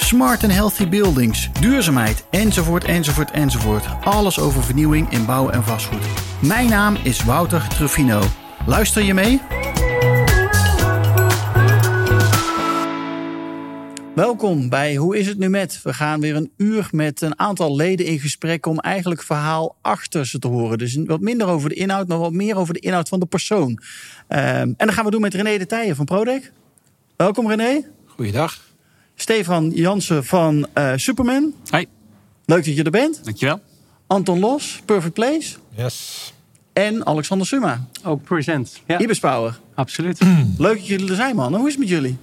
smart and healthy buildings, duurzaamheid, enzovoort, enzovoort, enzovoort. Alles over vernieuwing in bouw en vastgoed. Mijn naam is Wouter Truffino. Luister je mee? Welkom bij Hoe is het nu met? We gaan weer een uur met een aantal leden in gesprek om eigenlijk verhaal achter ze te horen. Dus wat minder over de inhoud, maar wat meer over de inhoud van de persoon. Um, en dat gaan we doen met René de Tijen van Prodec. Welkom René. Goeiedag. Stefan Jansen van uh, Superman. Hi. Leuk dat je er bent. Dankjewel. Anton Los, Perfect Place. Yes. En Alexander Summa. Ook present. Ja. Ibis Power. Absoluut. Leuk dat jullie er zijn, man. Hoe is het met jullie?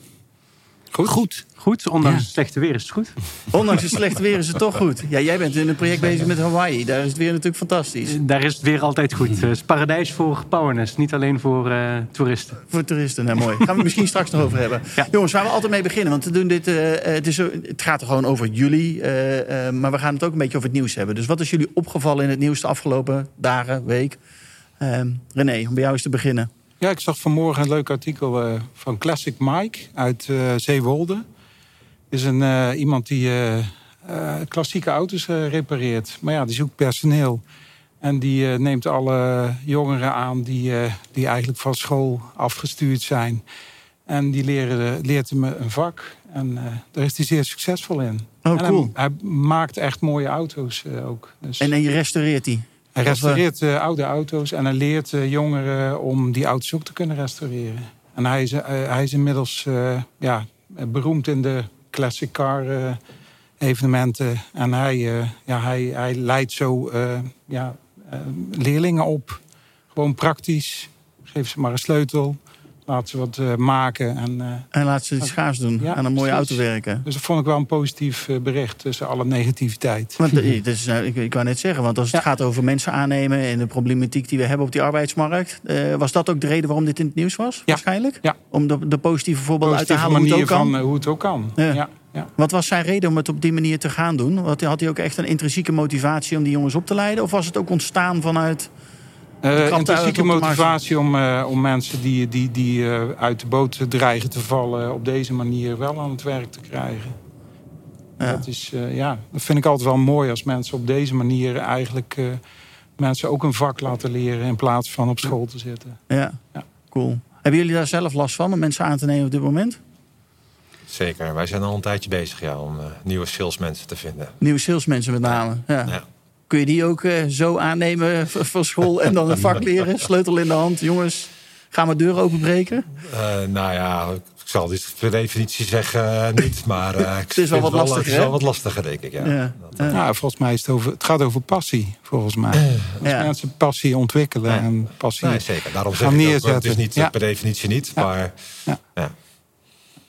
Goed. Goed. Goed, ondanks ja. het slechte weer is het goed. Ondanks het slechte weer is het toch goed. Ja, jij bent in een project bezig met Hawaii. Daar is het weer natuurlijk fantastisch. Daar is het weer altijd goed. Het is paradijs voor powerness, niet alleen voor uh, toeristen. Voor toeristen, nou mooi. Gaan we het misschien straks nog over hebben. Ja. Jongens, waar we altijd mee beginnen. Want we doen dit, uh, het, is, het gaat er gewoon over jullie. Uh, maar we gaan het ook een beetje over het nieuws hebben. Dus wat is jullie opgevallen in het nieuws de afgelopen dagen, week? René, om bij jou eens te beginnen. Ja, ik zag vanmorgen een leuk artikel uh, van Classic Mike uit uh, Zeewolde. is een, uh, iemand die klassieke auto's repareert. Maar ja, die zoekt personeel. En die neemt alle jongeren aan die, die eigenlijk van school afgestuurd zijn. En die leren, leert hem een vak. En daar is hij zeer succesvol in. Oh, cool. Hij, hij, maakt echt mooie auto's ook. Dus... En, en je restaureert die? Hij restaureert uh, oude auto's en hij leert uh, jongeren om die auto's ook te kunnen restaureren. En hij is, uh, hij is inmiddels ja, beroemd in de classic car evenementen. En hij, ja, hij, hij leidt zo ja, leerlingen op. Gewoon praktisch. Geef ze maar een sleutel. Laat ze wat uh, maken. En, uh, en laat ze iets gaafs doen. Ja, aan een mooie auto werken. Dus dat vond ik wel een positief uh, bericht tussen alle negativiteit. Want, dus, ik, ik wou net zeggen, want als het ja. gaat over mensen aannemen... en de problematiek die we hebben op die arbeidsmarkt... was dat ook de reden waarom dit in het nieuws was, ja. waarschijnlijk? Ja. Om de, de positieve voorbeelden uit te halen hoe het ook kan? Van, hoe het ook kan. Ja. Ja. Wat was zijn reden om het op die manier te gaan doen? Had hij ook echt een intrinsieke motivatie om die jongens op te leiden? Of was het ook ontstaan vanuit... Uh, intrinsieke motivatie om, uh, om mensen die, die, die uh, uit de boot dreigen te vallen... op deze manier wel aan het werk te krijgen. Ja. Dat, is, ja, dat vind ik altijd wel mooi als mensen op deze manier eigenlijk... mensen ook een vak laten leren in plaats van op school te zitten. Ja, ja. cool. Hebben jullie daar zelf last van om mensen aan te nemen op dit moment? Zeker. Wij zijn al een tijdje bezig ja, om nieuwe salesmensen te vinden. Nieuwe salesmensen met name, ja. ja. Kun je die ook uh, zo aannemen van school en dan een vak leren? Sleutel in de hand, jongens, gaan we deuren openbreken? Uh, nou ja, ik zal dit per definitie zeggen uh, niet, maar het is wel wat lastiger. Het is wel wat lastiger, denk ik. Ja. Ja. Dat, ja, volgens mij is het over. Het gaat over passie, volgens mij. Als ja. mensen passie ontwikkelen en passie. Nee, zeker. Daarom zeg ik ook, het is niet ja. per definitie niet, maar. Ja.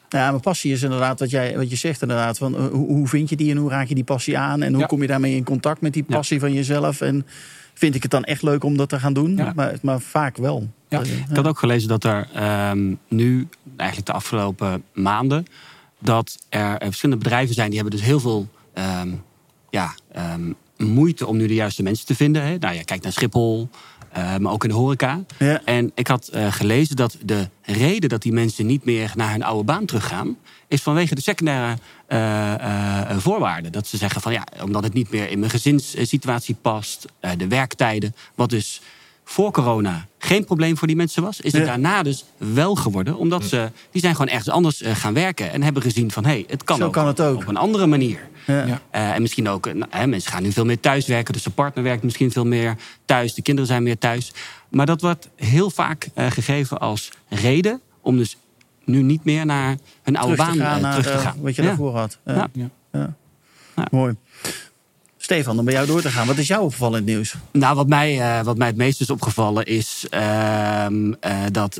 Ja, maar passie is inderdaad wat, jij, wat je zegt inderdaad. Van, hoe, hoe vind je die en hoe raak je die passie aan? En hoe ja. kom je daarmee in contact met die passie ja. van jezelf? En vind ik het dan echt leuk om dat te gaan doen? Ja. Maar, maar vaak wel. Ja. Ik had ook gelezen dat er um, nu, eigenlijk de afgelopen maanden... dat er verschillende bedrijven zijn die hebben dus heel veel... Um, ja, um, moeite om nu de juiste mensen te vinden. Hè? Nou ja, kijk naar Schiphol... Uh, maar ook in de horeca. Ja. En ik had uh, gelezen dat de reden dat die mensen niet meer naar hun oude baan teruggaan, is vanwege de secundaire uh, voorwaarden. Dat ze zeggen van ja, omdat het niet meer in mijn gezinssituatie past, de werktijden, wat dus voor corona geen probleem voor die mensen was, is het ja. daarna dus wel geworden. Omdat ze, die zijn gewoon ergens anders gaan werken en hebben gezien van hé, hey, het kan, Zo ook, kan het ook op een andere manier. Ja. Uh, en misschien ook, nou, hè, mensen gaan nu veel meer thuiswerken. Dus de partner werkt misschien veel meer thuis. De kinderen zijn meer thuis. Maar dat wordt heel vaak uh, gegeven als reden om dus nu niet meer naar hun oude terug baan te gaan, naar, terug te gaan. Wat je ja. daarvoor had. Ja. Mooi. Stefan, om bij jou door te gaan. Wat is jou opgevallen in het nieuws? Nou, wat mij, uh, wat mij het meest is opgevallen is uh, uh, dat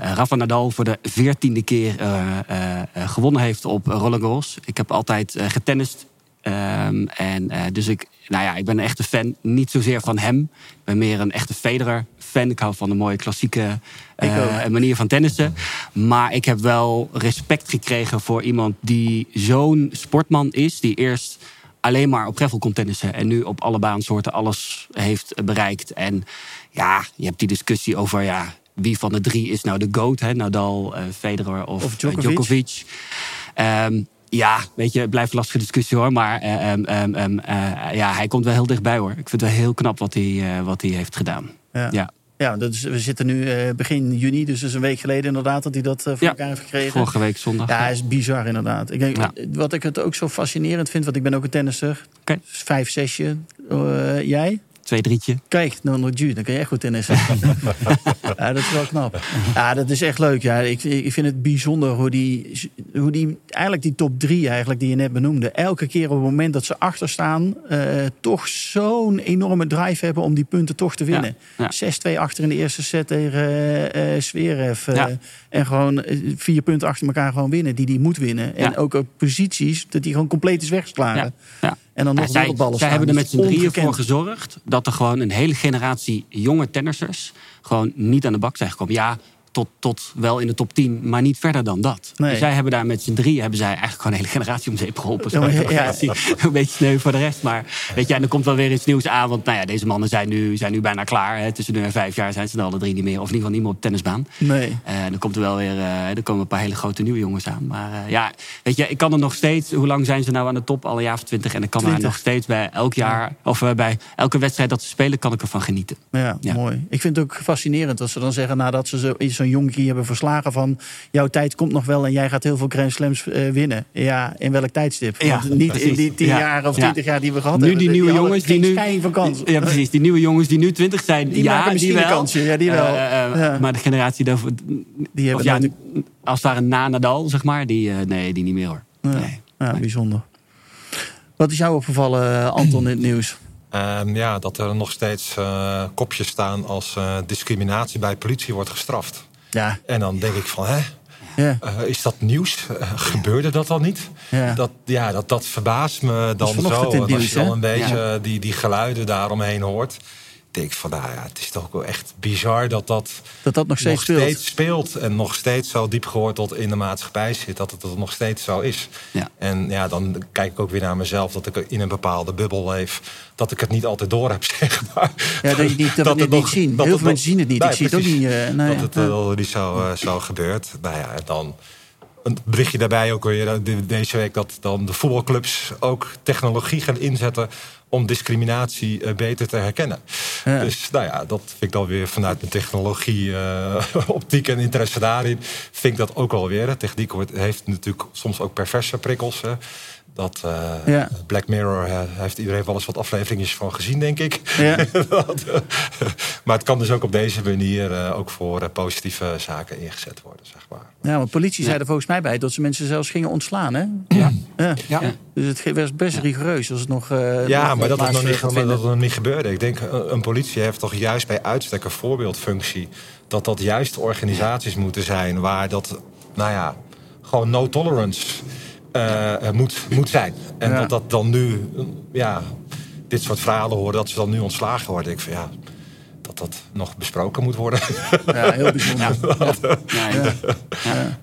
Rafa Nadal voor de veertiende keer gewonnen heeft op Roland Garros. Ik heb altijd getennist Ehm, en eh, dus ik, nou ja, ik ben een echte fan, niet zozeer van hem. Ik ben meer een echte Federer-fan. Ik hou van de mooie klassieke uh, manier van tennissen. Maar ik heb wel respect gekregen voor iemand die zo'n sportman is. Die eerst alleen maar op gravel kon tennissen. En nu op alle baansoorten alles heeft bereikt. En ja, je hebt die discussie over ja, wie van de drie is nou de GOAT. Hè? Nadal, uh, Federer of, of Djokovic. Djokovic. Um, ja, weet je, het blijft een lastige discussie hoor. Maar um, um, uh, ja, hij komt wel heel dichtbij hoor. Ik vind het wel heel knap wat hij, wat hij heeft gedaan. Ja. ja. Ja, dus we zitten nu uh, begin juni, dus dat is een week geleden inderdaad dat hij dat uh, voor ja, elkaar heeft gekregen. Vorige week zondag. Ja, is bizar inderdaad. Ik denk, ja. Wat ik het ook zo fascinerend vind, want ik ben ook een tennisser. Okay. Vijf, zesje. Uh, jij? Twee, drietje. Kijk, dan nog dan kun je echt goed tennissen. ja, dat is wel knap. Ja, dat is echt leuk. Ja. Ik, ik vind het bijzonder hoe die, hoe die, eigenlijk die top drie eigenlijk die je net benoemde, elke keer op het moment dat ze achter staan, uh, toch zo'n enorme drive hebben om die punten toch te winnen. Ja, ja. 6-2 achter in de eerste set tegen uh, uh, Zverev. En gewoon vier punten achter elkaar gewoon winnen, die die moet winnen. En ook op posities dat die gewoon compleet is weggeslagen. Ja. En dan nog ja, zij, wereldballen zij staan. hebben er met z'n drieën voor gezorgd dat er gewoon een hele generatie jonge tennissers gewoon niet aan de bak zijn gekomen. Ja, tot, tot wel in de top 10, maar niet verder dan dat. Nee. Dus zij hebben daar met z'n drieën hebben zij eigenlijk gewoon een hele generatie om zeep geholpen. Ja, ja. Een beetje sneu voor de rest. Maar weet je, en er komt wel weer iets nieuws aan. Want nou ja, deze mannen zijn nu, zijn nu bijna klaar. Hè. Tussen nu en vijf jaar zijn ze er alle drie niet meer. Of in ieder geval niet meer op de tennisbaan. Nee. Uh, dan komt er wel weer, uh, er komen een paar hele grote nieuwe jongens aan. Maar uh, ja, weet je, ik kan er nog steeds. Hoe lang zijn ze nou aan de top? Al een jaar of twintig. En ik kan 20. er nog steeds bij elk jaar of bij elke wedstrijd dat ze spelen, kan ik ervan genieten. Ja, mooi. Ik vind het ook fascinerend dat ze dan zeggen nadat ze zo- zo'n jonkie hebben verslagen van jouw tijd komt nog wel en jij gaat heel veel Grand Slams eh, winnen. Ja, in welk tijdstip? Ja, Want niet in die tien Ja. jaar of Ja. twintig jaar die we gehad Nu hebben. die nieuwe jongens die nu. van kans. Ja, precies. Die nieuwe jongens die nu 20 zijn. Die ja, maken misschien die een wel. kansje. Ja, die wel. Eh, eh, Ja. Maar de generatie daarvoor. Die hebben ja, als het ware na Nadal, zeg maar. Die, eh, nee, die niet meer hoor. Ja. Nee. Ja, bijzonder. Wat is jou opgevallen, eh, Anton, in het nieuws? Ehm, ja, dat er nog steeds eh, kopjes staan als eh, discriminatie bij politie wordt gestraft. Ja, En dan denk ik van, hè, ja, eh, is dat nieuws? Eh, gebeurde dat dan niet? ja. Dat, ja, dat, dat verbaast me dan zo. als je dan een beetje die, die geluiden daaromheen hoort... denk ik van, nou ja, het is toch wel echt bizar dat dat dat dat nog steeds nog speelt. steeds speelt. En nog steeds zo diep geworteld in de maatschappij zit. Dat het, dat nog steeds zo is. Ja. En ja, dan kijk ik ook weer naar mezelf. Dat ik in een bepaalde bubbel leef. Dat ik het niet altijd door heb, zeg maar. Ja, dat, je niet, dat, we het het nog- niet zien. dat Heel veel mensen zien het niet. Ik zie het ook niet. eh, nee, dat het ja. eh, niet zo, eh, zo gebeurt. Nou ja, dan een berichtje daarbij ook weer eh, de- deze week... dat dan de voetbalclubs ook technologie gaan inzetten... om discriminatie eh, beter te herkennen. Ja. Dus nou ja, dat vind ik dan weer vanuit mijn technologie, eh, optiek en interesse daarin... vind ik dat ook wel weer. Techniek wordt, heeft natuurlijk soms ook perverse prikkels. Hè. Dat eh, Ja. Black Mirror eh, heeft iedereen wel eens wat afleveringen van gezien, denk ik. Ja. Dat, eh, maar het kan dus ook op deze manier eh, ook voor positieve zaken ingezet worden, zeg maar. Ja, want politie zei er volgens mij bij dat ze mensen zelfs gingen ontslaan. Hè? Ja. Ja. Ja. Dus het was best rigoureus als het nog. eh, Ja, nog maar dat het, plaats nog niet, dat het nog niet gebeurde. Ik denk, een, een politie heeft toch juist bij uitstek een voorbeeldfunctie. Dat dat juist organisaties moeten zijn waar dat, nou ja, gewoon no tolerance eh, moet, moet zijn. En Ja. dat dat dan nu, ja, dit soort verhalen horen, dat ze dan nu ontslagen worden. Ik vind ja, dat dat nog besproken moet worden. Ja, heel bijzonder. Ja.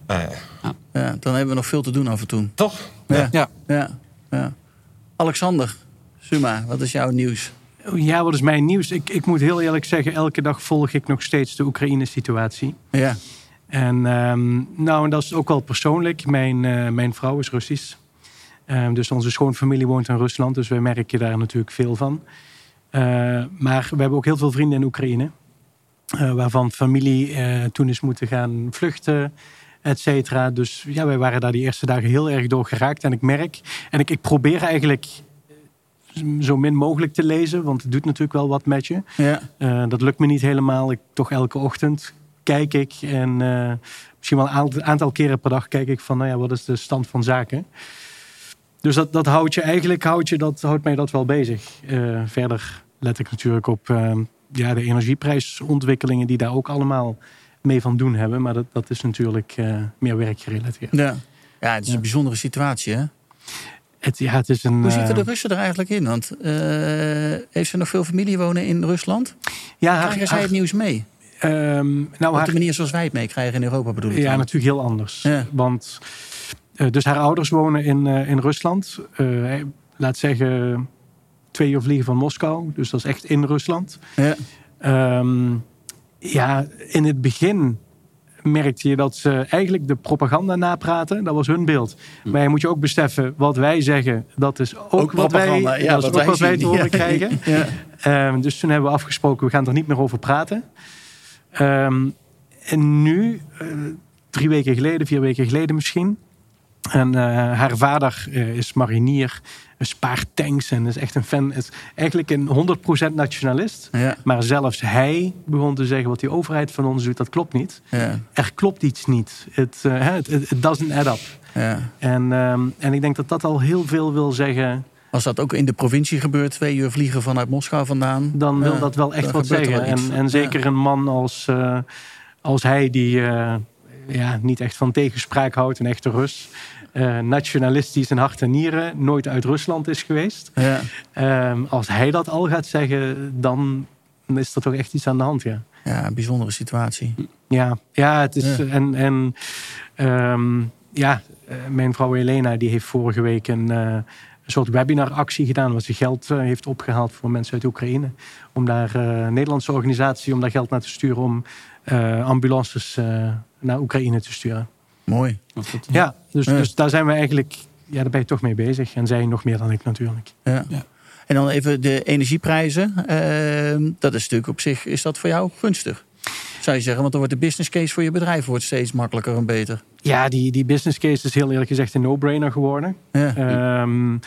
Nee. Ja, Ja, dan hebben we nog veel te doen af en toe. toch? Ja. Ja. Ja. Ja. Alexander, Suma, wat is jouw nieuws? Ja, wat is mijn nieuws? Ik, ik moet heel eerlijk zeggen, elke dag volg ik nog steeds de Oekraïne-situatie. Ja, En ehm, nou, en dat is ook wel persoonlijk. Mijn, eh, mijn vrouw is Russisch. Ehm, dus onze schoonfamilie woont in Rusland. Dus wij merken daar natuurlijk veel van. Eh, maar we hebben ook heel veel vrienden in Oekraïne. eh, waarvan familie toen is moeten gaan vluchten, et cetera. Dus ja, wij waren daar die eerste dagen heel erg door geraakt. En ik merk, en ik, ik probeer eigenlijk zo min mogelijk te lezen. Want het doet natuurlijk wel wat met je. ja, dat lukt me niet helemaal. Ik, toch elke ochtend kijk ik. En eh, misschien wel een aantal, keren per dag kijk ik van... Nou ja, wat is de stand van zaken? Dus dat, dat houdt je eigenlijk houdt je dat, houdt mij dat wel bezig. Eh, verder let ik natuurlijk op eh, ja, de energieprijsontwikkelingen... die daar ook allemaal mee van doen hebben. Maar dat, dat is natuurlijk meer werkgerelateerd. ja. Ja, het is Ja. een bijzondere situatie, hè? Het, ja, het is een, Hoe zitten de Russen er eigenlijk in? Want heeft ze nog veel familie wonen in Rusland? ja, haar- Krijgen zij het nieuws mee? Ehm, nou, Op de manier zoals wij het meekrijgen in Europa bedoel ik. Ja, dan. natuurlijk heel anders. Ja. Want eh, dus haar ouders wonen in, eh, in Rusland. Eh, laat zeggen twee uur vliegen van Moskou. Dus dat is echt in Rusland. Ja. Ehm, ja, in het begin merkte je dat ze eigenlijk de propaganda napraten. Dat was hun beeld. Maar je moet je ook beseffen, wat wij zeggen, dat is ook, Hm. Ook wat wij, ja, dat wat ook wij wat wij te horen Ja. krijgen. Ehm, dus toen hebben we afgesproken, we gaan er niet meer over praten. Ehm, en nu, eh, drie weken geleden, vier weken geleden misschien. En eh, haar vader eh, is marinier, spaart tanks en is echt een fan. Is eigenlijk een 100% nationalist. Ja. Maar zelfs hij begon te zeggen wat die overheid van ons doet, dat klopt niet. Ja. Er klopt iets niet. Het uh, doesn't add up. Ja. En, um, en ik denk dat dat al heel veel wil zeggen. Als dat ook in de provincie gebeurt, twee uur vliegen vanuit Moskou vandaan. Dan wil ja, dat wel echt wat zeggen. En, en, zeker een man als, uh, als hij, die uh, ja, niet echt van tegenspraak houdt, een echte Rus. Uh, nationalistisch in hart en nieren, nooit uit Rusland is geweest. Ja. Um, als hij dat al gaat zeggen, dan is er toch echt iets aan de hand, ja. Ja, een bijzondere situatie. Ja, ja het is. Ja. En, en um, ja, mijn vrouw Elena die heeft vorige week een, uh, een soort webinaractie gedaan. Waar ze geld uh, heeft opgehaald voor mensen uit Oekraïne. Om daar uh, een Nederlandse organisatie om daar geld naar te sturen om ambulances naar Oekraïne te sturen. Mooi. Ja, dus, ja. dus daar zijn we eigenlijk. Ja, daar ben je toch mee bezig. En zij nog meer dan ik natuurlijk. Ja. ja. En dan even de energieprijzen. Uh, dat is natuurlijk op zich, is dat voor jou gunstig? Zou je zeggen, want dan wordt de business case voor je bedrijf wordt steeds makkelijker en beter. Ja, die, die business case is heel eerlijk gezegd een no-brainer geworden. Ja. Um,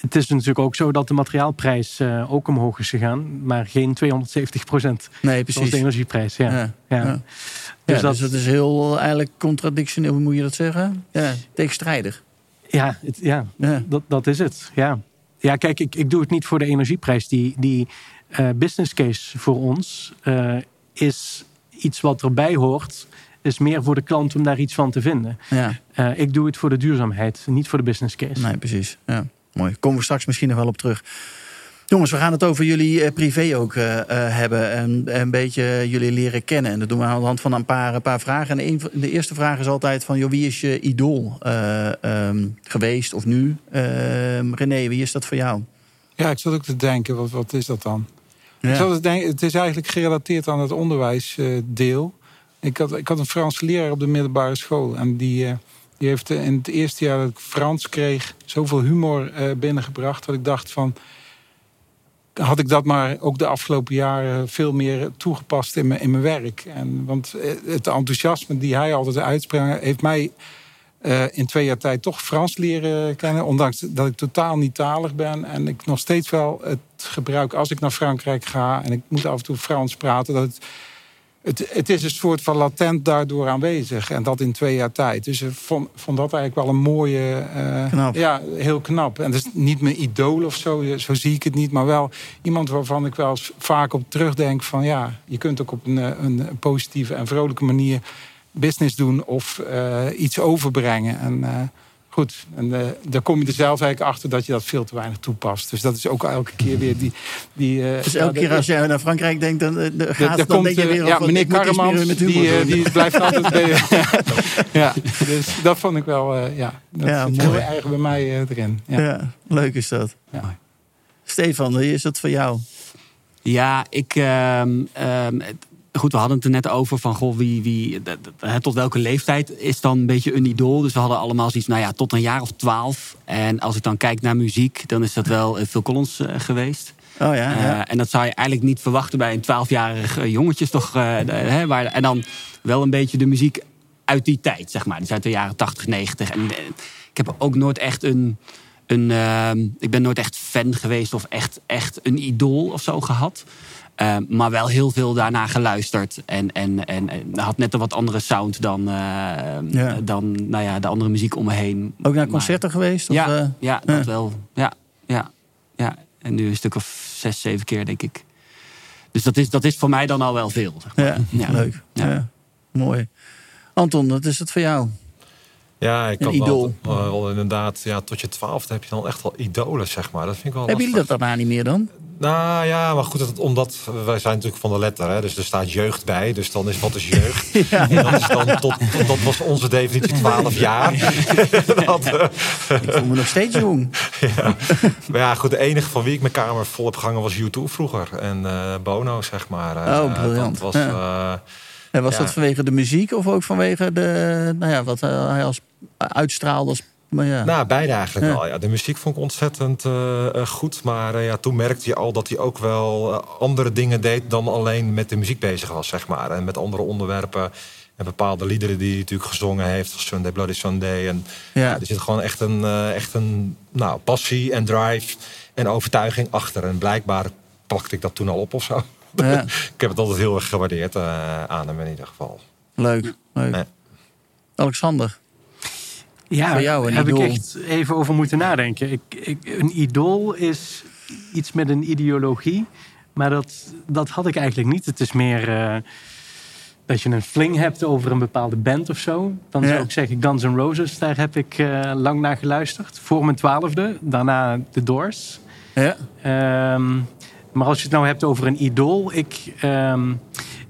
het is natuurlijk ook zo dat de materiaalprijs uh, ook omhoog is gegaan, maar geen 270 procent. Nee, precies. de energieprijs. Ja. ja. ja. ja. Dus, dat... dus dat is heel eigenlijk contradictioneel, hoe moet je dat zeggen? Ja, tegenstrijdig. Ja, het, ja, ja. Dat, dat is het. Ja, ja kijk, ik, ik doe het niet voor de energieprijs. Die, die uh, business case voor ons uh, is iets wat erbij hoort. Is meer voor de klant om daar iets van te vinden. Ja. Uh, ik doe het voor de duurzaamheid, niet voor de business case. Nee, precies. Ja, mooi. Komen we straks misschien nog wel op terug. Jongens, we gaan het over jullie uh, privé ook uh, uh, hebben. En een beetje jullie leren kennen. En dat doen we aan de hand van een paar, een paar vragen. En een, de eerste vraag is altijd van... Joh, wie is je idool um, geweest of nu? Ehm, René, wie is dat voor jou? Ja, ik zat ook te denken, wat, wat is dat dan? Het is eigenlijk gerelateerd aan het onderwijsdeel. ik, had, ik had een Franse leraar op de middelbare school. En die, die heeft in het eerste jaar dat ik Frans kreeg... zoveel humor binnengebracht dat ik dacht van had ik dat maar ook de afgelopen jaren veel meer toegepast in mijn, in mijn werk. En, want het enthousiasme die hij altijd uitspreekt, heeft mij in twee jaar tijd toch Frans leren kennen. Ondanks dat ik totaal niet talig ben. En ik nog steeds wel het gebruik als ik naar Frankrijk ga. En ik moet af en toe Frans praten. Dat het, het, het is een soort van latent daardoor aanwezig. En dat in twee jaar tijd. Dus ik vond, vond dat eigenlijk wel een mooie... Uh, knap. Ja, heel knap. En dat is niet mijn idool of zo. Zo zie ik het niet. Maar wel iemand waarvan ik wel eens vaak op terugdenk van... ja, je kunt ook op een, een positieve en vrolijke manier business doen... of uh, iets overbrengen. En uh, goed, en uh, daar kom je er zelf eigenlijk achter dat je dat veel te weinig toepast. Dus dat is ook elke keer weer die... die dus elke keer als je naar Frankrijk denkt, dan, gaat de, de dan komt, denk je weer... Ja, meneer Karremans, die, die, die blijft altijd... bij, ja, dus dat vond ik wel... ja, dat ja, zit heel erg bij mij erin. Ja. ja. leuk is dat. Ja. Stefan, wie is dat voor jou? Ja, ik... Um, um, goed, we hadden het er net over van goh, wie, wie, tot welke leeftijd is dan een beetje een idool. Dus we hadden allemaal zoiets, nou ja, tot een jaar of twaalf. En als ik dan kijk naar muziek, dan is dat wel Phil Collins uh, geweest. Oh ja, ja. Uh, en dat zou je eigenlijk niet verwachten bij een twaalfjarig jongetje toch. hè, waar, en dan wel een beetje de muziek uit die tijd, zeg maar. Dus uit de jaren 80, 90. En ik heb ook nooit echt een... een ik ben nooit echt fan geweest of echt, echt een idool of zo gehad. Uh, maar wel heel veel daarna geluisterd. En, en, en, en had net een wat andere sound dan, uh, ja. dan nou ja, de andere muziek om me heen. Ook naar concerten maar, geweest? Of, ja, uh, ja, dat wel. Ja, ja, ja. En nu een stuk of zes, zeven keer, denk ik. Dus dat is, dat is voor mij dan al wel veel. Zeg maar. ja, ja, leuk. Ja. Mooi. Anton, wat is het voor jou? Ja, ik kan idool. wel, eh, wel inderdaad, ja, tot je twaalfde heb je dan echt wel idolen, zeg maar. Dat vind ik wel Hebben jullie dat daarna niet meer dan? Nou ja, maar goed, dat, omdat wij zijn natuurlijk van de letter, hè, dus er staat jeugd bij. Dus dan is wat is jeugd? En dat, is dan tot, tot- dat was onze definitie 12 jaar. dat, eh, Ik voel me nog steeds jong. ja. Maar ja, goed, de enige van wie ik mijn kamer vol heb gehangen was U2 vroeger. En eh, Bono, zeg maar. Oh, briljant. Dat was, Ja. En was Ja. dat vanwege de muziek of ook vanwege de, nou ja, wat eh, hij als uitstraalde? Als, maar ja. Nou, beide eigenlijk Ja. wel. Ja, de muziek vond ik ontzettend eh, eh, goed. Maar ja, toen merkte je al dat hij ook wel andere dingen deed... dan alleen met de muziek bezig was, zeg maar. En met andere onderwerpen. En bepaalde liederen die hij natuurlijk gezongen heeft. Zoals Sunday Bloody Sunday. En Ja. er zit gewoon echt een, echt een nou, passie en drive en overtuiging achter. En blijkbaar pakte ik dat toen al op of zo. Ja. ik heb het altijd heel erg gewaardeerd eh, aan hem in ieder geval. Leuk, leuk. Nee. Alexander. Ja, Voor jou een heb idool. ik echt even over moeten nadenken. Ik, ik, een idool is iets met een ideologie. Maar dat, dat had ik eigenlijk niet. Het is meer eh, dat je een fling hebt over een bepaalde band of zo. Dan Ja. zou ik zeggen Guns N' Roses. Daar heb ik eh, lang naar geluisterd. Voor mijn twaalfde. Daarna The Doors. Ja. Ehm, maar als je het nou hebt over een idool. Ik, ehm,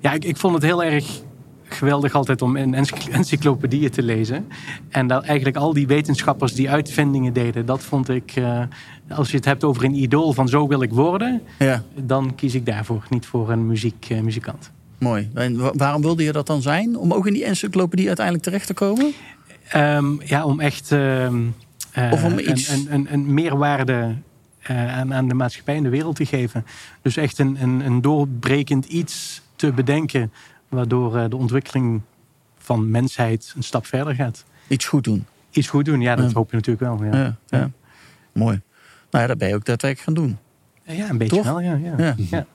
ja, ik, ik vond het heel erg geweldig altijd om een encycl- encyclopedieën te lezen. En dat eigenlijk al die wetenschappers die uitvindingen deden. Dat vond ik, eh, als je het hebt over een idool van zo wil ik worden. ja, Dan kies ik daarvoor, niet voor een muziek, eh, muzikant. mooi. En wa- waarom wilde je dat dan zijn? Om ook in die encyclopedie uiteindelijk terecht te komen? Ehm, ja, om echt ehm, eh, Of om een- iets- een, een, een meerwaarde aan, aan de maatschappij en de wereld te geven. Dus echt een, een, een doorbrekend iets te bedenken, waardoor eh, de ontwikkeling van mensheid een stap verder gaat. Iets goed doen. Iets goed doen, ja, dat Ja. hoop je natuurlijk wel. Ja, Ja. Mooi. Nou ja, dat ben je ook daadwerkelijk gaan doen. ja een beetje Toch? wel, ja. ja. Ja.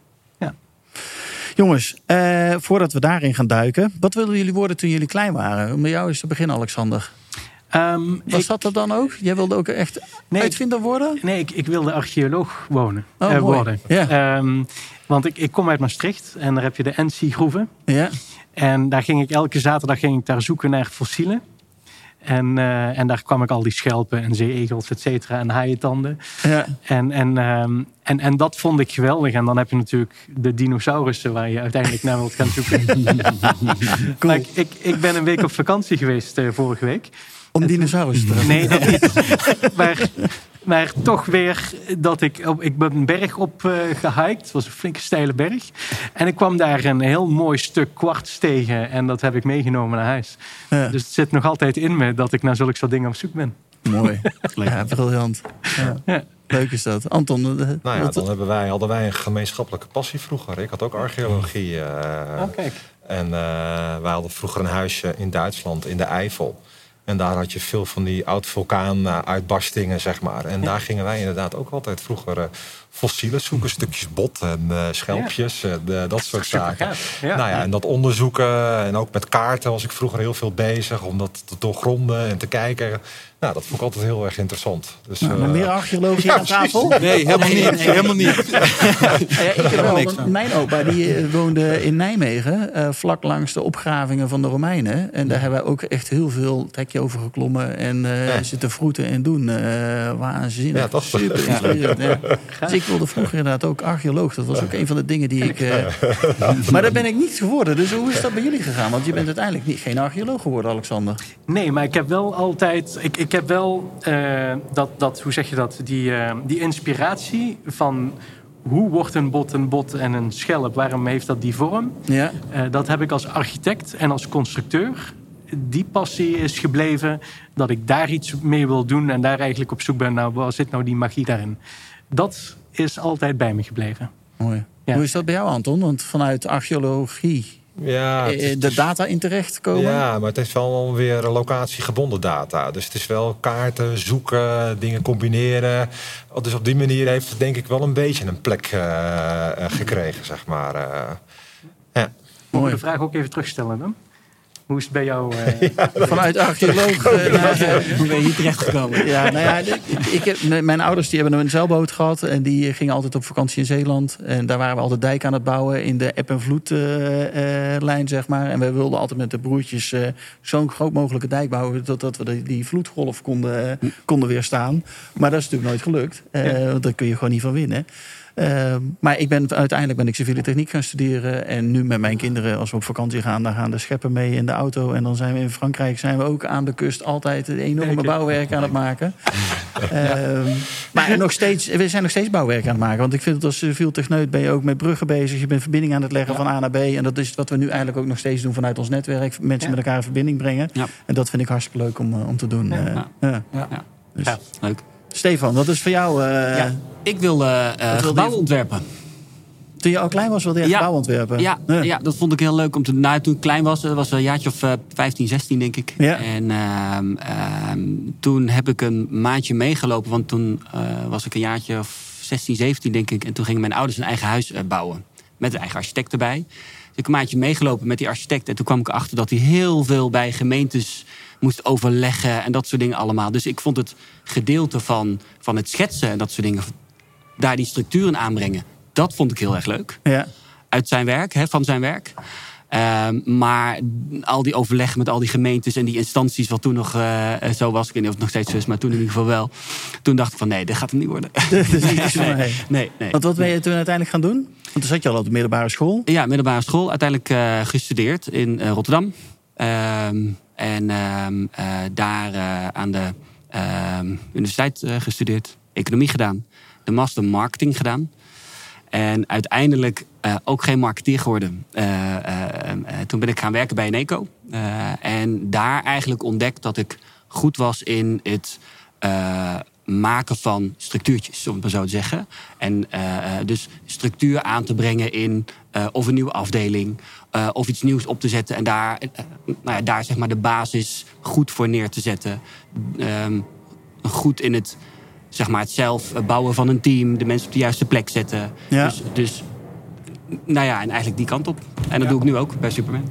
Jongens, eh, voordat we daarin gaan duiken. Wat wilden jullie worden toen jullie klein waren? Om bij jou eens te beginnen, Alexander. Ehm, Was ik- dat dat dan ook? Jij wilde ook echt Nee, uitvinder worden? Nee, ik, ik wilde archeoloog wonen, Oh, eh, worden. Ja. Ehm, want ik, ik kom uit Maastricht en daar heb je de NC-groeven. Ja. En daar ging ik elke zaterdag ging ik daar zoeken naar fossielen. En, eh, en daar kwam ik al die schelpen en zeeegels, et cetera, en haaientanden. ja. En, en, ehm, en, en dat vond ik geweldig. En dan heb je natuurlijk de dinosaurussen waar je uiteindelijk naar wilt gaan zoeken. Maar ik, ik, ik ben een week op vakantie geweest eh, vorige week. Om dinosaurus te Nee, dat niet. maar, maar toch weer dat ik... Op, ik ben een berg op gehiked. Het was een flinke steile berg. En ik kwam daar een heel mooi stuk kwarts tegen. En dat heb ik meegenomen naar huis. Ja. Dus het zit nog altijd in me dat ik naar zulke soort dingen op zoek ben. Mooi. Ja, briljant. Ja. Ja. Leuk is dat. Anton, eh, Nou ja, dan hebben wij, hadden wij een gemeenschappelijke passie vroeger. Ik had ook archeologie. Oh, kijk. En eh, wij hadden vroeger een huisje in Duitsland, in de Eifel. En daar had je veel van die oud-vulkaan-uitbarstingen, zeg maar. En daar gingen wij inderdaad ook altijd vroeger eh, fossielen zoeken. Stukjes bot en eh, schelpjes en eh, dat soort zaken. Ja. Nou ja, en dat onderzoeken. En ook met kaarten was ik vroeger heel veel bezig. Om dat te doorgronden en te kijken. Nou, dat vond ik altijd heel erg interessant. Dus, Nou, eh, meer archeologen hier aan tafel? Nee, helemaal niet. nee, nee. Helemaal niet. Ja, ik heb wel, niks want mijn opa die woonde in Nijmegen, eh, vlak langs de opgravingen van de Romeinen. En daar hebben wij ook echt heel veel het hekje over geklommen en eh, Ja. zitten vroeten en doen. Eh waanzinnig. Ja, toch? Super inspirerend. Ja. Dus ik wilde vroeger inderdaad ook archeoloog. Dat was ook een van de dingen die ik... eh, maar daar ben ik niet geworden. Dus hoe is dat bij jullie gegaan? Want je bent uiteindelijk niet, geen archeoloog geworden, Alexander. Nee, maar ik heb wel altijd. Ik, ik heb wel eh, dat, dat, hoe zeg je dat? Die, eh, die inspiratie van hoe wordt een bot een bot en een schelp? Waarom heeft dat die vorm? Ja, Eh, dat heb ik als architect en als constructeur. Die passie is gebleven dat ik daar iets mee wil doen en daar eigenlijk op zoek ben naar waar zit nou die magie daarin. Dat is altijd bij me gebleven. mooi. Ja. Hoe is dat bij jou, Anton? Want vanuit archeologie ja, is- eh, de data in terecht komen? Ja, maar het is wel weer locatiegebonden data. Dus het is wel kaarten, zoeken, dingen combineren. Dus op die manier heeft het denk ik wel een beetje een plek eh, eh, gekregen, zeg maar. eh. ja. Moet Mooi. ik de vraag ook even terugstellen dan? Hoe is het bij jou? eh? Vanuit archeoloog. eh, eh, Hoe ben je hier terechtgekomen? Ja, nou ja, ik heb, mijn ouders die hebben een zeilboot gehad. En die gingen altijd op vakantie in Zeeland. En daar waren we altijd dijk aan het bouwen in de eb- en vloedlijn, zeg maar. En we wilden altijd met de broertjes eh, zo'n groot mogelijke dijk bouwen... dat, dat we die, die vloedgolf konden, eh, konden weerstaan. Maar dat is natuurlijk nooit gelukt. Eh, want daar kun je gewoon niet van winnen. Eh, maar ik ben, uiteindelijk ben ik civiele techniek gaan studeren. En nu met mijn kinderen, als we op vakantie gaan... dan gaan de scheppen mee in de auto. En dan zijn we in Frankrijk zijn we ook aan de kust... altijd een enorme bouwwerk aan het maken. Ehm, maar nog steeds, we zijn nog steeds bouwwerk aan het maken. Want ik vind het als civiel techneut ben je ook met bruggen bezig. Je bent verbinding aan het leggen van A naar B. En dat is wat we nu eigenlijk ook nog steeds doen vanuit ons netwerk. Mensen met elkaar in verbinding brengen. En dat vind ik hartstikke leuk om, eh, om te doen. eh, ja. Ja. Dus, Ja. Leuk. Stefan, wat is voor jou... eh, Ja. Ik wil eh, eh, je- gebouwen ontwerpen. Toen je al klein was, wilde je Ja. gebouw ontwerpen? Ja, ja, dat vond ik heel leuk om te. Nou, toen ik klein was, eh, was een jaartje of eh, 15, 16 denk ik. Ja. En ehm, ehm, toen heb ik een maandje meegelopen. Want toen eh, was ik een jaartje of 16, 17 denk ik. En toen gingen mijn ouders een eigen huis eh, bouwen. Met een eigen architect erbij. Dus ik heb een maandje meegelopen met die architect. En toen kwam ik erachter dat hij heel veel bij gemeentes moest overleggen. En dat soort dingen allemaal. Dus ik vond het gedeelte van, van het schetsen en dat soort dingen... daar die structuren aanbrengen, dat vond ik heel erg leuk Ja. uit zijn werk, hè, van zijn werk. Ehm, maar al die overleg met al die gemeentes en die instanties, wat toen nog eh, zo was, ik weet niet of het nog steeds zo is, maar toen in ieder geval wel. Toen dacht ik van nee, dit gaat hem niet worden. Dat is niet iets voor mij. Nee, nee. Want wat ben je toen uiteindelijk gaan doen? Want toen zat je al op de middelbare school. Ja, middelbare school. Uiteindelijk eh, gestudeerd in eh, Rotterdam. Ehm, en ehm, eh, daar eh, aan de ehm, universiteit eh, gestudeerd. Economie gedaan. De master marketing gedaan. En uiteindelijk ook geen marketeer geworden. Toen ben ik gaan werken bij Eneco. Eh, en daar eigenlijk ontdekt dat ik goed was in het maken van structuurtjes, om het maar zo te zeggen. En dus structuur aan te brengen in eh, of een nieuwe afdeling, eh, of iets nieuws op te zetten. En daar, eh, nou ja, daar zeg maar de basis goed voor neer te zetten. Ehm, goed in het, zeg maar, het zelf bouwen van een team, de mensen op de juiste plek zetten. Ja. Dus, dus nou ja, en eigenlijk die kant op. En dat Ja. doe ik nu ook bij Superman.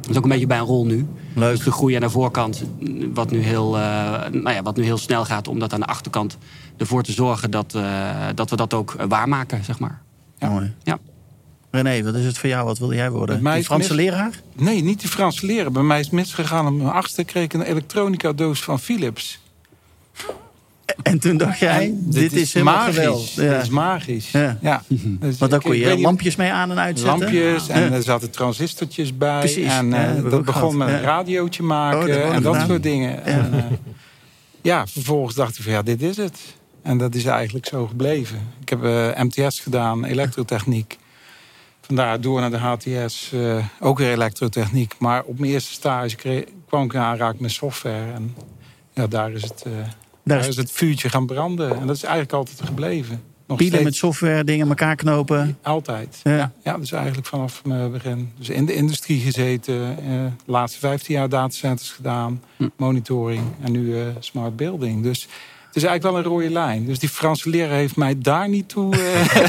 Dat is ook een beetje bij een rol nu. Leuk. Dus de groei aan de voorkant, wat nu heel, nou ja, wat nu heel snel gaat, om dat aan de achterkant ervoor te zorgen dat, dat we dat ook waarmaken, zeg maar. Mooi. Ja. René, wat is het voor jou? Wat wilde jij worden? Is Franse mis- leraar? Nee, niet die Franse leren. Bij mij is het misgegaan. Op mijn achtste kreeg ik een elektronica doos van Philips. En toen dacht jij, En dit, is helemaal magisch. geweldig. Dit Ja. is magisch. Ja. Ja. Dus Want daar kon je lampjes mee aan en uitzetten. Lampjes en Ja. er zaten transistortjes bij. Precies, En ja, eh, dat begon gehad, met een ja. radiootje maken Oh, dat en dat gedaan. soort dingen. En, eh, ja, vervolgens dacht ik van ja, dit is het. En dat is eigenlijk zo gebleven. Ik heb eh, MTS gedaan, elektrotechniek. Vandaar door naar de HTS, eh, ook weer elektrotechniek. Maar op mijn eerste stage kreeg, kwam ik aanraking met software. En ja, daar is het, eh, Daar daar is het vuurtje gaan branden. En dat is eigenlijk altijd gebleven. Nog pielen steeds. met software, dingen elkaar knopen. Altijd. Ja. Ja. ja, dus eigenlijk vanaf mijn begin. Dus in de industrie gezeten. eh, de laatste 15 jaar datacenters gedaan. Hm. Monitoring. En nu smart building. Dus het is eigenlijk wel een rode lijn. Dus die Franse leraar heeft mij daar niet toe eh,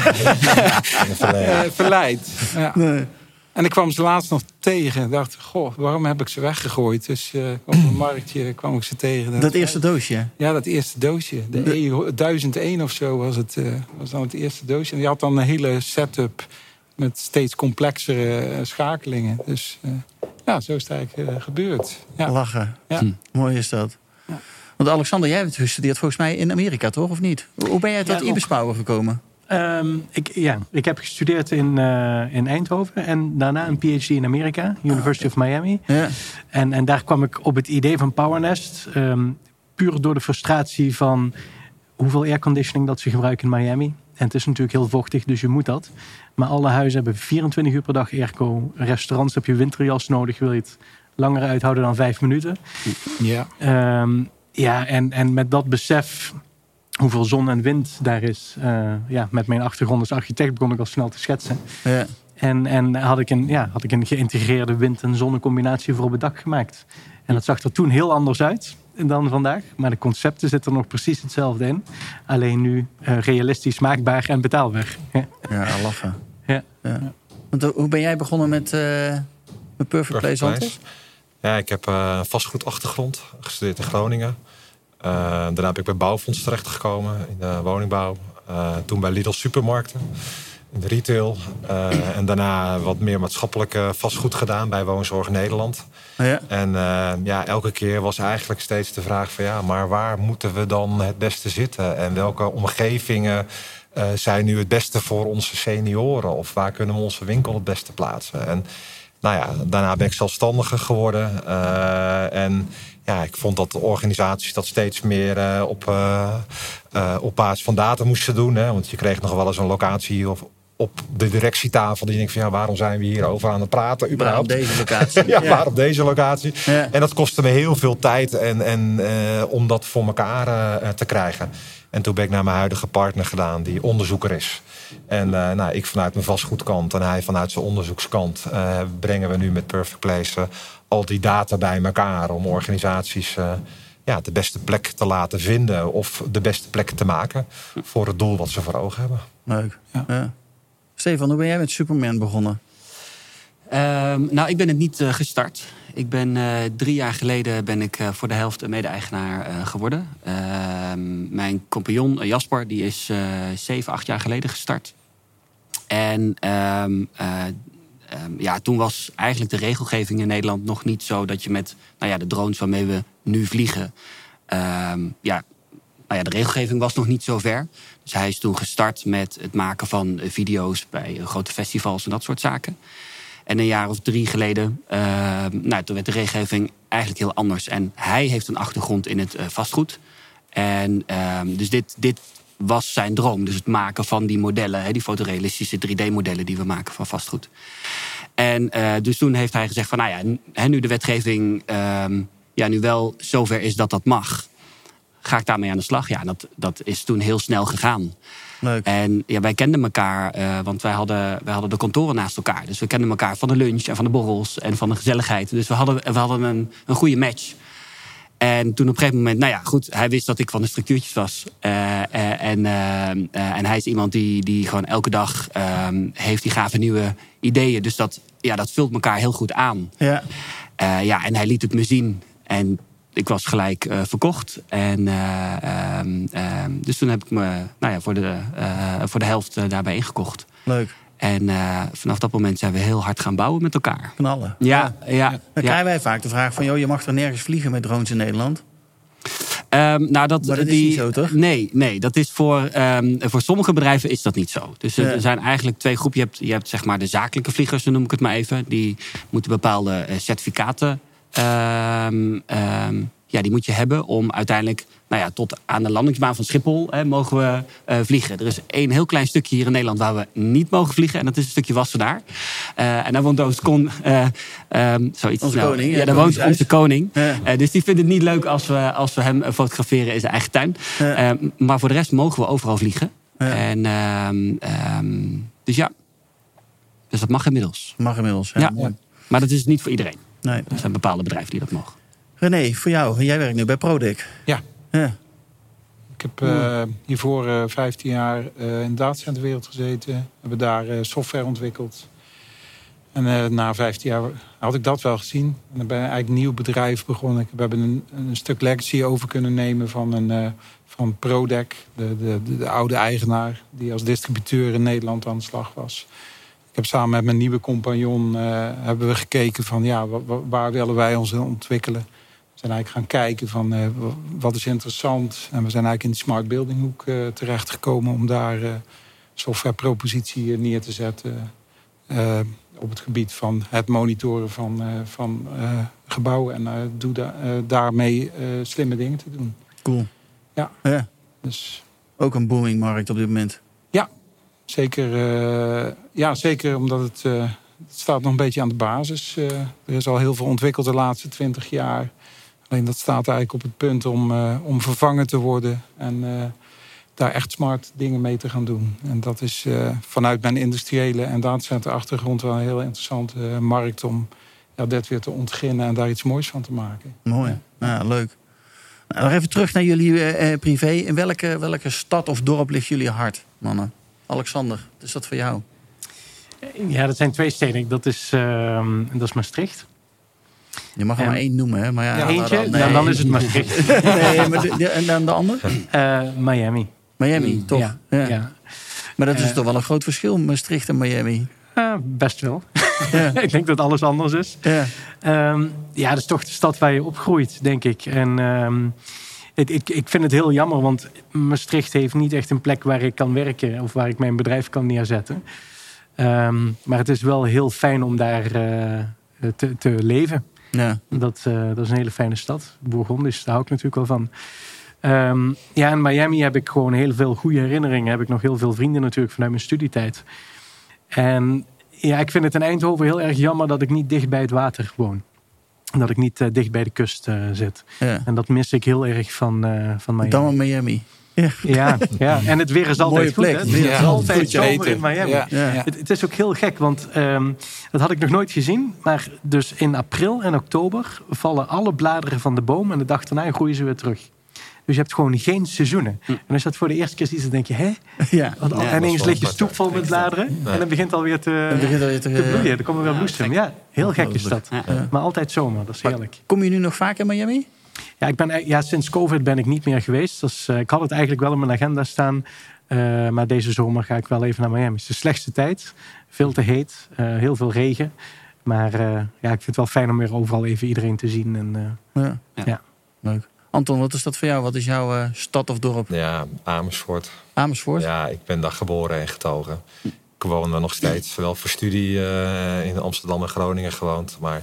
eh, verleid. Ja. Nee. En ik kwam ze laatst nog tegen. Ik dacht, goh, waarom heb ik ze weggegooid? Dus eh, op een marktje kwam ik ze tegen. Dat eerste doosje. Ja, dat eerste doosje. De, E 1001 of zo was het, eh, was dan het eerste doosje. En die had dan een hele setup met steeds complexere schakelingen. Dus eh, ja, zo is het eigenlijk gebeurd. Ja. Lachen. Ja. Hm. Mooi is dat. Want Alexander, jij hebt gestudeerd volgens mij in Amerika, toch? Of niet? Hoe ben jij tot Ja, Ibis Power gekomen? Ehm, ik, ja, ik heb gestudeerd in, eh, in Eindhoven en daarna een PhD in Amerika, University of Miami. Ja. En, en daar kwam ik op het idee van PowerNest. ehm, puur door de frustratie van hoeveel airconditioning dat ze gebruiken in Miami. En het is natuurlijk heel vochtig, dus je moet dat. Maar alle huizen hebben 24 uur per dag airco. Restaurants heb je winterjas nodig, wil je het langer uithouden dan vijf minuten. Ja. Ehm, ja, en, en met dat besef hoeveel zon en wind daar is. eh, ja, met mijn achtergrond als architect begon ik al snel te schetsen. Ja. En, en had, ik een, ja, had ik een geïntegreerde wind- en zonnecombinatie voor op het dak gemaakt. En dat zag er toen heel anders uit dan vandaag. Maar de concepten zitten er nog precies hetzelfde in. Alleen nu eh, realistisch maakbaar en betaalbaar. Ja. ja, lachen. Ja. Want, eh, hoe ben jij begonnen met, eh, met Perfect, Perfect Place, Place. Ja, ik heb uh, vastgoedachtergrond, gestudeerd in Groningen. Uh, daarna heb ik bij Bouwfonds terechtgekomen in de woningbouw. Uh, toen bij Lidl Supermarkten in de retail. en daarna wat meer maatschappelijke vastgoed gedaan bij Woonzorg Nederland. Ja. En ja, elke keer was eigenlijk steeds de vraag van ja, maar waar moeten we dan het beste zitten? En welke omgevingen zijn nu het beste voor onze senioren? Of waar kunnen we onze winkel het beste plaatsen? En nou ja, daarna ben ik zelfstandiger geworden. Uh, en ja, ik vond dat de organisaties dat steeds meer uh, op, uh, op basis van data moesten doen. Hè? Want je kreeg nog wel eens een locatie of op de directietafel. Die denkt van ja, waarom zijn we hier over aan het praten? Überhaupt? Deze locatie? ja, waar op deze locatie? Ja. En dat kostte me heel veel tijd en, en, om dat voor elkaar te krijgen. En toen ben ik naar mijn huidige partner gedaan, die onderzoeker is. En uh, nou, ik vanuit mijn vastgoedkant en hij vanuit zijn onderzoekskant uh, brengen we nu met Perfect Place uh, al die data bij elkaar om organisaties ja, de beste plek te laten vinden of de beste plek te maken voor het doel wat ze voor ogen hebben. Leuk. Ja. ja. Stefan, hoe ben jij met Superman begonnen? Um, nou, ik ben het niet gestart. Ik ben uh, drie jaar geleden ben ik uh, voor de helft mede-eigenaar uh, geworden. Ehm, mijn compagnon Jasper die is zeven, acht jaar geleden gestart. En um, um, ja, toen was eigenlijk de regelgeving in Nederland nog niet zo dat je met nou ja, de drones waarmee we nu vliegen. ja, nou ja, de regelgeving was nog niet zo ver. Dus hij is toen gestart met het maken van video's bij grote festivals en dat soort zaken. En een jaar of drie geleden, uh, nou, toen werd de regelgeving eigenlijk heel anders. En hij heeft een achtergrond in het uh, vastgoed. En uh, dus dit, dit was zijn droom. Dus het maken van die modellen, hè, die fotorealistische 3D-modellen die we maken van vastgoed. En uh, dus toen heeft hij gezegd van, nou ja, nu de wetgeving ehm, ja, nu wel zover is dat dat mag, ga ik daarmee aan de slag. Ja, dat, dat is toen heel snel gegaan. Leuk. En ja, wij kenden elkaar, uh, want wij hadden, wij hadden de kantoren naast elkaar. Dus we kenden elkaar van de lunch en van de borrels en van de gezelligheid. Dus we hadden, we hadden een, een goede match. En toen op een gegeven moment, nou ja, goed, hij wist dat ik van de structuurtjes was. Uh, uh, en, en hij is iemand die, die gewoon elke dag ehm, heeft die gave nieuwe ideeën. Dus dat, ja, dat vult elkaar heel goed aan. Ja. ja, en hij liet het me zien. En ik was gelijk uh, verkocht. En, uh, um, dus toen heb ik me nou ja, voor, de, uh, voor de helft daarbij ingekocht. Leuk. En vanaf dat moment zijn we heel hard gaan bouwen met elkaar. Knallen. Ja, ja. ja Dan krijgen wij vaak de vraag van... joh, je mag er nergens vliegen met drones in Nederland. Um, nou, dat, maar dat die, is niet zo, toch? Nee, nee dat is voor, um, voor sommige bedrijven is dat niet zo. Dus er zijn eigenlijk twee groepen. Je hebt, je hebt zeg maar de zakelijke vliegers, noem ik het maar even. Die moeten bepaalde certificaten Um, um, ja, die moet je hebben om uiteindelijk nou ja, tot aan de landingsbaan van Schiphol hè, mogen we uh, vliegen. Er is één heel klein stukje hier in Nederland waar we niet mogen vliegen. En dat is een stukje Wassenaar. Uh, en daar woont onze kon, uh, um, zoiets onze koning. Ja, ja daar woont onze koning. Ja. dus die vindt het niet leuk als we, als we hem fotograferen in zijn eigen tuin. Ja. maar voor de rest mogen we overal vliegen. En, dus ja, dus dat mag inmiddels. Mag inmiddels, ja. Maar dat is niet voor iedereen. Nee. Er zijn bepaalde bedrijven die dat mogen. René, voor jou. Jij werkt nu bij Prodec. Ja. ja. Ik heb uh, hiervoor uh, 15 jaar uh, in de datacenterwereld gezeten. We hebben daar uh, software ontwikkeld. En na 15 jaar had ik dat wel gezien. En dan ben ik eigenlijk een nieuw bedrijf begonnen. We hebben een, een stuk legacy over kunnen nemen van, een, van Prodec. De, de, de, de oude eigenaar die als distributeur in Nederland aan de slag was. Ik heb samen met mijn nieuwe compagnon uh, hebben we gekeken van ja, waar willen wij ons ontwikkelen. We zijn eigenlijk gaan kijken van uh, wat is interessant. En we zijn eigenlijk in die smart building hoek uh, terechtgekomen om daar softwarepropositie neer te zetten. op het gebied van het monitoren van, van gebouwen en doe da daarmee slimme dingen te doen. Cool. Ja. ja. Dus... Ook een booming markt op dit moment. Ja, Zeker, uh, ja, zeker omdat het, uh, het, staat nog een beetje aan de basis. Uh, er is al heel veel ontwikkeld de laatste twintig jaar. Alleen dat staat eigenlijk op het punt om, om vervangen te worden. En daar echt smart dingen mee te gaan doen. En dat is vanuit mijn industriële en datacenter achtergrond wel een heel interessante markt om ja, dit weer te ontginnen en daar iets moois van te maken. Mooi, ja, leuk. Nou, nog even terug naar jullie privé. In welke, welke stad of dorp ligt jullie hart, mannen? Alexander, is dat voor jou? Ja, dat zijn twee steden. Dat is, uh, dat is Maastricht. Je mag er maar één noemen, hè? Maar ja, Eentje, dan, dan, nee. dan is het Maastricht. Nee, maar de, de- en dan de ander? Eh, Miami. Miami, toch? Ja, Ja. ja. Maar dat is Eh. toch wel een groot verschil, Maastricht en Miami. Eh, best wel. Ja. ik denk dat alles anders is. Ja. Ehm, ja, dat is toch de stad waar je opgroeit, denk ik. En ehm, het, ik, ik vind het heel jammer, want Maastricht heeft niet echt een plek waar ik kan werken of waar ik mijn bedrijf kan neerzetten. Ehm, maar het is wel heel fijn om daar eh, te, te leven. ja. Dat, eh, dat is een hele fijne stad. Bourgondisch, daar hou ik natuurlijk wel van. Ehm, ja, in Miami heb ik gewoon heel veel goede herinneringen. Heb ik nog heel veel vrienden natuurlijk vanuit mijn studietijd. En ja, ik vind het in Eindhoven heel erg jammer dat ik niet dicht bij het water woon. Dat ik niet eh, dicht bij de kust eh, zit. ja. En dat mis ik heel erg van, eh van Miami. Dan Miami. Ja. Ja, ja, en het weer is altijd Mooie goed. plek. Hè? Het weer Ja, is altijd zomer in Miami. Ja. Ja. Het, het is ook heel gek, want ehm, dat had ik nog nooit gezien. Maar dus in april en oktober vallen alle bladeren van de boom. En de dag daarna groeien ze weer terug. Dus je hebt gewoon geen seizoenen. En als je dat voor de eerste keer ziet, dan denk je... Hè? Ja. Want Ja, en ineens ligt je stoep vol met bladeren. En dan begint alweer te, Dan begint alweer te, te bloeien. Dan komen er weer bloesem. Ja, heel gek is dat. Maar altijd zomer, dat is heerlijk. Kom je nu nog vaak in Miami? Ja, ik ben, ei- ja, sinds COVID ben ik niet meer geweest. Dus, eh, ik had het eigenlijk wel in mijn agenda staan. Eh, maar deze zomer ga ik wel even naar Miami. Het is de slechtste tijd. Veel te heet. eh, heel veel regen. Maar eh, ja, ik vind het wel fijn om weer overal even iedereen te zien. En, eh, Ja. Ja. Leuk. Anton, wat is dat voor jou? Wat is jouw eh, stad of dorp? Ja, Amersfoort. Amersfoort? Ja, ik ben daar geboren en getogen. Ik woon daar nog steeds, wel voor studie eh, in Amsterdam en Groningen gewoond. Maar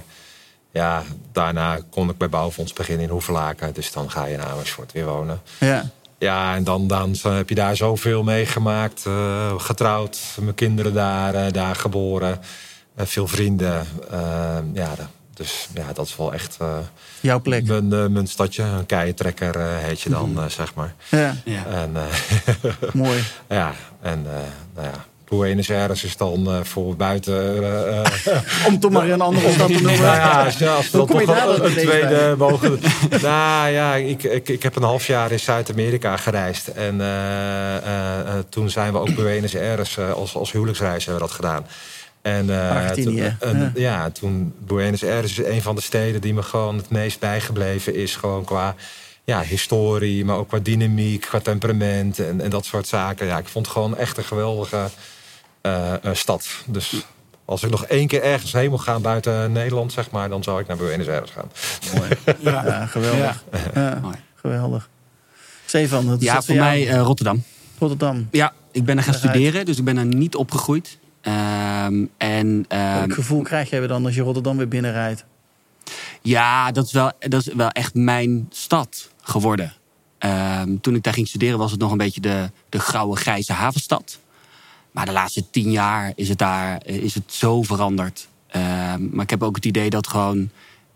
ja, daarna kon ik bij Bouwfonds beginnen in Hoevelaken. Dus dan ga je in Amersfoort weer wonen. Ja. Ja, en dan, dan zo heb je daar zoveel meegemaakt. eh, getrouwd, mijn kinderen daar, eh, daar geboren. Eh, veel vrienden. Eh, ja, dus ja, dat is wel echt eh, Jouw plek? mijn, eh, mijn stadje. Een keientrekker eh, heet je dan, eh, zeg maar. Ja, Ja. En eh, mooi. ja, en eh, nou ja, Buenos Aires is dan voor buiten. Om toch maar een andere stad te noemen. nou ja, als, ja, als we dan kom je toch daar wel dan een ineens tweede mogen. nou ja, ik, ik, ik heb een half jaar in Zuid-Amerika gereisd. En eh, eh, eh, toen zijn we ook Buenos Aires eh, als, als huwelijksreis hebben we dat gedaan. En, eh, Argentinië, toen, en, ja. ja. toen Buenos Aires is een van de steden die me gewoon het meest bijgebleven is. Gewoon qua ja, historie, maar ook qua dynamiek, qua temperament en, en dat soort zaken. Ja, ik vond het gewoon echt een geweldige eh, eh, stad. Dus als ik nog één keer ergens heen moet gaan buiten Nederland, zeg maar, dan zou ik naar Buenos Aires gaan. Mooi. Ja, geweldig. Ja. Mooi. geweldig. Stefan, is Ja, dat voor jou? mij eh, Rotterdam. Rotterdam. Ja, ik ben er gaan studeren, dus ik ben er niet opgegroeid. Ehm, en ehm, Welk gevoel krijg jij dan als je Rotterdam weer binnenrijdt? ja, dat is, wel, dat is wel echt mijn stad geworden. Ehm, toen ik daar ging studeren was het nog een beetje de, de grauwe, grijze havenstad. Maar de laatste tien jaar is het daar is het zo veranderd. Maar ik heb ook het idee dat gewoon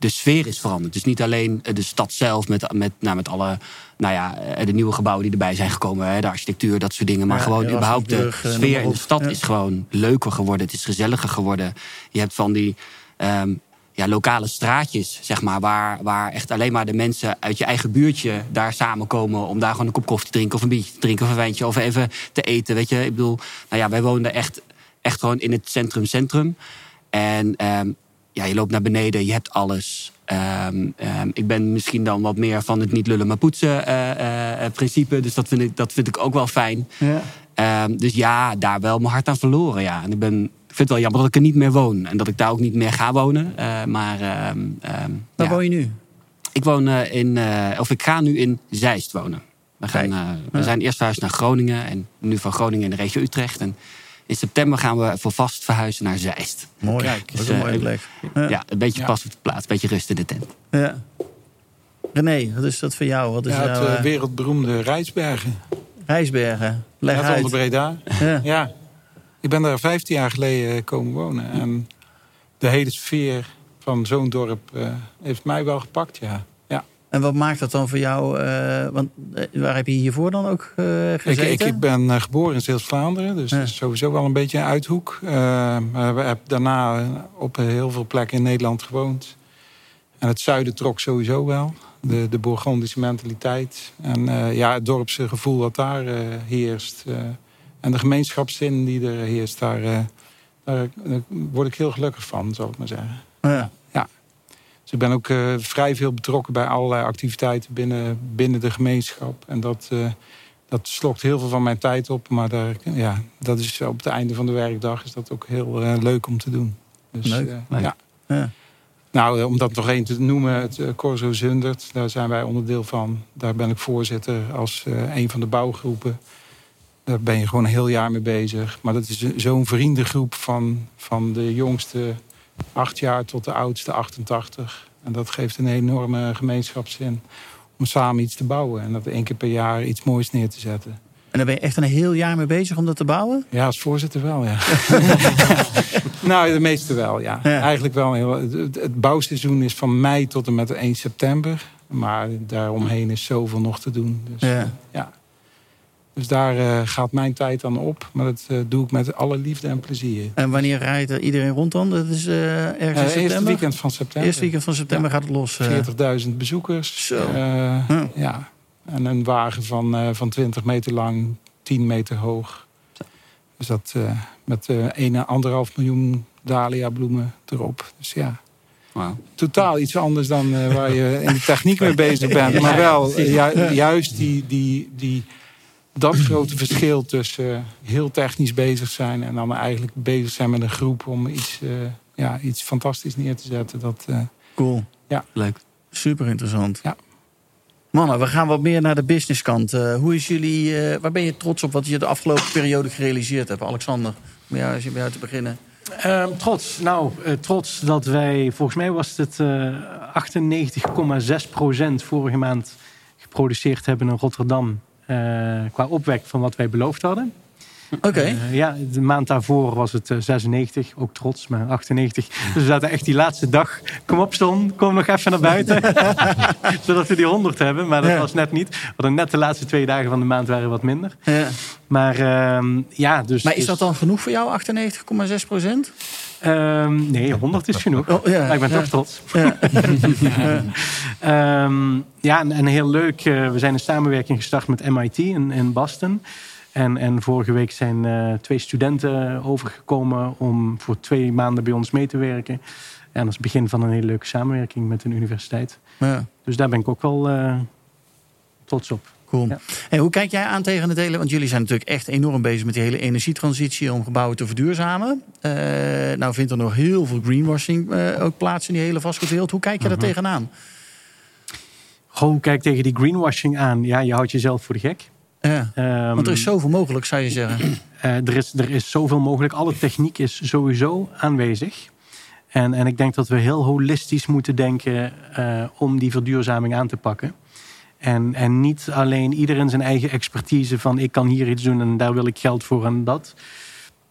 de sfeer is veranderd. Dus niet alleen eh, de stad zelf met, met, nou, met alle nou ja, eh, de nieuwe gebouwen die erbij zijn gekomen. Hè, de architectuur, dat soort dingen. Maar Ja, gewoon überhaupt de eh, sfeer in de stad Ja. is gewoon leuker geworden. Het is gezelliger geworden. Je hebt van die ehm, ja, lokale straatjes, zeg maar, waar, waar echt alleen maar de mensen uit je eigen buurtje daar samenkomen om daar gewoon een kop koffie te drinken of een biertje te drinken of een wijntje of even te eten. Weet je, ik bedoel, nou ja, wij woonden echt, echt gewoon in het centrum, centrum. En ehm, ja, je loopt naar beneden, je hebt alles. Ehm, ehm, ik ben misschien dan wat meer van het niet lullen maar poetsen eh, eh, eh, principe. Dus dat vind, ik, dat vind ik ook wel fijn. Ja. Ehm, dus ja, daar wel mijn hart aan verloren. Ja. En ik, ben, ik vind het wel jammer dat ik er niet meer woon. En dat ik daar ook niet meer ga wonen. Maar Waar ja. woon je nu? ik woon in, of ik ga nu in Zeist wonen. We, gaan, we zijn eerst verhuisd naar Groningen en nu van Groningen in de regio Utrecht. En in september gaan we voor vast verhuizen naar Zeist. Mooi. Kijk, dat is dus, een eh, mooie plek. Ja. Ja, een beetje Ja. pas op de plaats, een beetje rust in de tent. Ja. René, wat is dat voor jou? Wat is Ja, het jouw eh, eh, wereldberoemde Rijsbergen. Rijsbergen? Leg Net uit. onder Breda. Ja. Ja, ik ben daar 15 jaar geleden eh, komen wonen. En de hele sfeer van zo'n dorp eh, heeft mij wel gepakt, ja. En wat maakt dat dan voor jou? eh, want eh, waar heb je hiervoor dan ook Ik, gezeten? ik, ik ben geboren in Zeeuws-Vlaanderen, dus Ja. dat is sowieso wel een beetje een uithoek. Maar we hebben daarna op heel veel plekken in Nederland gewoond. En het zuiden trok sowieso wel. De, de Bourgondische mentaliteit. En ja, het dorpse gevoel wat daar heerst. en de gemeenschapszin die er heerst, daar, daar, word ik heel gelukkig van, zal ik maar zeggen. Ja. Dus ik ben ook eh, vrij veel betrokken bij allerlei activiteiten binnen, binnen de gemeenschap. En dat, uh, dat slokt heel veel van mijn tijd op. Maar daar, ja, dat is op het einde van de werkdag is dat ook heel leuk om te doen. Dus, leuk. Ja. ja. Nou, om dat nog één te noemen, het Corso Zundert, daar zijn wij onderdeel van. Daar ben ik voorzitter als een van de bouwgroepen. Daar ben je gewoon een heel jaar mee bezig. Maar dat is zo'n vriendengroep van, van de jongste acht jaar tot de oudste 88. En dat geeft een enorme gemeenschapszin om samen iets te bouwen. En dat één keer per jaar iets moois neer te zetten. En daar ben je echt een heel jaar mee bezig om dat te bouwen? Ja, als voorzitter wel, ja. nou, de meeste wel, ja. Eigenlijk wel. Heel, het, bouwseizoen is van mei tot en met 1 september. Maar daaromheen is zoveel nog te doen. Dus, ja. ja. Dus daar uh, gaat mijn tijd dan op. Maar dat uh, doe ik met alle liefde en plezier. En wanneer rijdt er iedereen rond dan? Dat is uh, ergens in september? Eerste weekend van september. Eerste weekend van september ja. gaat het los. 40.000 bezoekers. Zo. Hm. Ja. En een wagen van, van 20 meter lang, 10 meter hoog. Dus dat met uh, anderhalf miljoen dahlia bloemen erop. Dus ja. Wow. Totaal iets anders dan waar je in de techniek mee bezig bent. Maar wel ju juist die, die, die dat grote verschil tussen eh, heel technisch bezig zijn en dan eigenlijk bezig zijn met een groep om iets, uh, ja, iets fantastisch neer te zetten. Dat, uh, cool. Ja. Leuk. Super interessant. Ja. Mannen, we gaan wat meer naar de businesskant. Uh, hoe is jullie, waar ben je trots op wat je de afgelopen periode gerealiseerd hebt? Alexander, om jou, als je bij jou te beginnen. Um, trots. Nou, trots dat wij, volgens mij was het 98,6% vorige maand geproduceerd hebben in Rotterdam. Eh, qua opwek van wat wij beloofd hadden. Oké. Uh, ja, de maand daarvoor was het 96, eh, ook trots, maar 98. Dus we zaten echt die laatste dag. Kom op, Ston, kom nog even naar buiten. Zodat we die 100 hebben, maar dat was net niet. We hadden net de laatste twee dagen van de maand waren wat minder. Ja. Maar uh, ja, dus... Maar is dus- dat dan genoeg voor jou, 98,6 procent? Um, nee, 100 is genoeg. Oh, ja, maar ik ben toch trots. Ja, um, ja en, en, heel leuk. Uh, we zijn een samenwerking gestart met MIT in, in Boston. En, en vorige week zijn uh, twee studenten overgekomen om voor twee maanden bij ons mee te werken. En dat is het begin van een hele leuke samenwerking met een universiteit. Ja. Dus daar ben ik ook wel uh, trots op. Cool. Ja. hoe kijk jij aan tegen het hele... want jullie zijn natuurlijk echt enorm bezig met die hele energietransitie... om gebouwen te verduurzamen. Uh, nou vindt er nog heel veel greenwashing uh, ook plaats in die hele vastgoedwereld. Hoe kijk je daar mhm. tegenaan? Gewoon kijk tegen die greenwashing aan. Ja, je houdt jezelf voor de gek. Ja, um, want er is zoveel mogelijk, zou je zeggen. er, is, er is zoveel mogelijk. Alle techniek is sowieso aanwezig. En, en ik denk dat we heel holistisch moeten denken... om die verduurzaming aan te pakken. En, en niet alleen iedereen zijn eigen expertise van ik kan hier iets doen en daar wil ik geld voor en dat.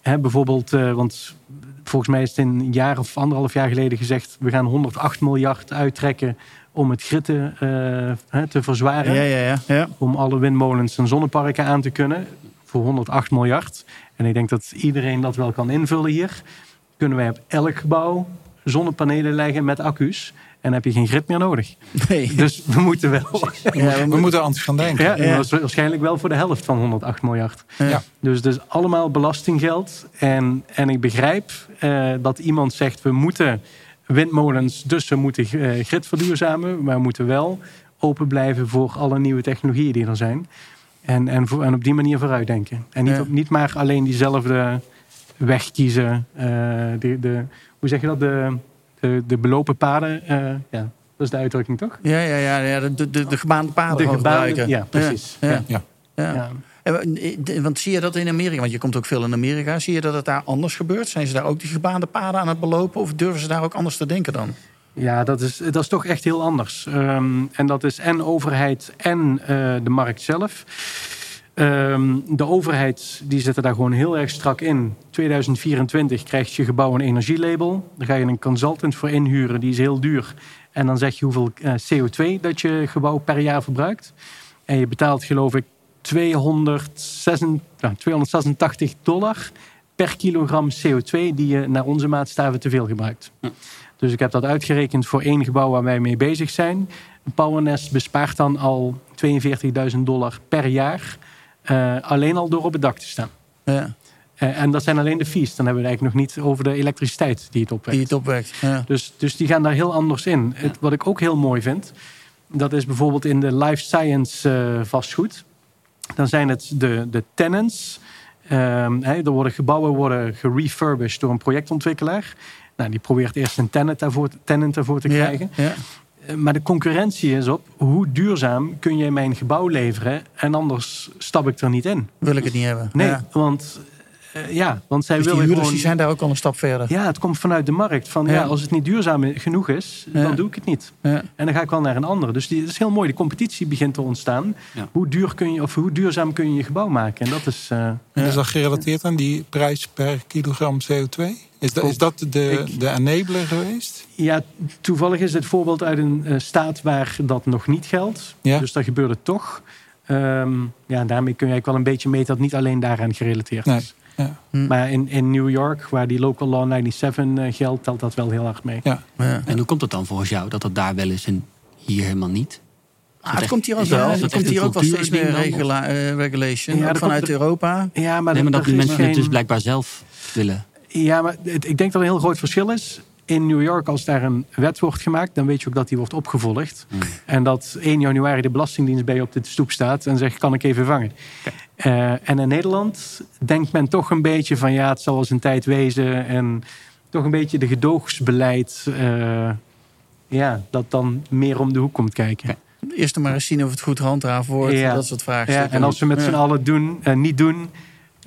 He, bijvoorbeeld, uh, want volgens mij is het een jaar of anderhalf jaar geleden gezegd... we gaan 108 miljard uittrekken om het grid te, uh, te verzwaren. Ja, ja, ja, ja, Om alle windmolens en zonneparken aan te kunnen voor 108 miljard. En ik denk dat iedereen dat wel kan invullen hier. Kunnen wij op elk gebouw zonnepanelen leggen met accu's. En heb je geen grip meer nodig. Nee. Dus we moeten wel. Ja, we, moeten anders gaan denken. Ja, ja. waarschijnlijk wel voor de helft van 108 miljard. Ja. Dus, dus allemaal belastinggeld. En, en ik begrijp uh, dat iemand zegt: we moeten windmolens, dus we moeten uh, grid verduurzamen. Maar we moeten wel open blijven voor alle nieuwe technologieën die er zijn. En, en, voor, en op die manier vooruit denken. En niet, niet maar alleen diezelfde weg kiezen. Uh, de, de, hoe zeg je dat? De de, de belopen paden, uh, ja, dat is de uitdrukking toch? Ja, ja, ja, ja de, de, de gebaande paden de gebaande, Ja, precies. Ja. ja. ja. ja. Eh, want zie je dat in Amerika? Want je komt ook veel in Amerika. Zie je dat het daar anders gebeurt? Zijn ze daar ook die gebaande paden aan het belopen? Of durven ze daar ook anders te denken dan? Ja, dat is, dat is toch echt heel anders. Um, en dat is en overheid en uh, de markt zelf. Um, de overheid die zit er daar gewoon heel erg strak in. 2024 krijgt je gebouw een energielabel. Daar ga je een consultant voor inhuren, die is heel duur. En dan zeg je hoeveel uh, CO2 dat je gebouw per jaar verbruikt. En je betaalt geloof ik 286, nou, 286 dollar per kilogram CO2 die je naar onze maatstaven te veel gebruikt. Ja. Dus ik heb dat uitgerekend voor één gebouw waar wij mee bezig zijn. Een Powernest bespaart dan al 42.000 dollar per jaar uh, alleen al door op het dak te staan. Ja. Eh, en dat zijn alleen de fees. Dan hebben we het eigenlijk nog niet over de elektriciteit die het opwekt. Die het opwekt. Ja. Dus, dus die gaan daar heel anders in. Het, wat ik ook heel mooi vind, dat is bijvoorbeeld in de life science eh, vastgoed. Dan zijn het de, de tenants. Ehm, hè, er worden gebouwen worden gerefurbished door een projectontwikkelaar. Nou, die probeert eerst een tenant daarvoor, tenant daarvoor te krijgen. Ja, ja. Eh, Maar de concurrentie is op hoe duurzaam kun jij mijn gebouw leveren en anders stap ik er niet in. Wil ik het niet hebben. Nee, Ja. want, eh, ja, want zij Dus die willen huurders gewoon... die zijn daar ook al een stap verder. Ja, het komt vanuit de markt. Van, ja. Ja. als het niet duurzaam genoeg is, Ja. dan doe ik het niet. Ja. En dan ga ik wel naar een andere. Dus die, dat is heel mooi. De competitie begint te ontstaan. Ja. Hoe, duur kun je, of hoe duurzaam kun je je gebouw maken? En dat is... eh, En is dat gerelateerd aan die prijs per kilogram CO2? Is dat, is dat de, de enabler geweest? ja, toevallig is dit voorbeeld uit een eh, staat waar dat nog niet geldt. Ja. Dus dat gebeurde toch. Ehm, ja, daarmee kun je eigenlijk wel een beetje meten dat het niet alleen daaraan gerelateerd Nee. Ja. Hm. Maar in, in New York, waar die local law 97 eh, geldt, telt dat wel heel hard mee. Ja. Ja. En hoe komt het dan volgens jou dat dat daar wel is en hier helemaal niet? Ah, het komt hier ook dat- wel. Er dat komt hier ook wel steeds meer regula eh, regulation. Ja, ook er vanuit Europa. Ja, maar, nee, maar dat die is mensen het dus blijkbaar zelf willen. Ja, maar het- ik denk dat er een heel groot verschil is. In New York, als daar een wet wordt gemaakt, dan weet je ook dat die wordt opgevolgd. Hmm. En dat 1 januari de Belastingdienst bij je op de stoep staat en zegt: kan ik even vangen? Eh, en in Nederland denkt men toch een beetje van ja, het zal wel eens een tijd wezen. En toch een beetje de gedoogsbeleid. eh, ja, dat dan meer om de hoek komt kijken. Eerst maar eens zien of het goed gehandhaafd wordt. Ja. Dat soort vragen. Ja, en als we met z'n allen doen, en niet doen,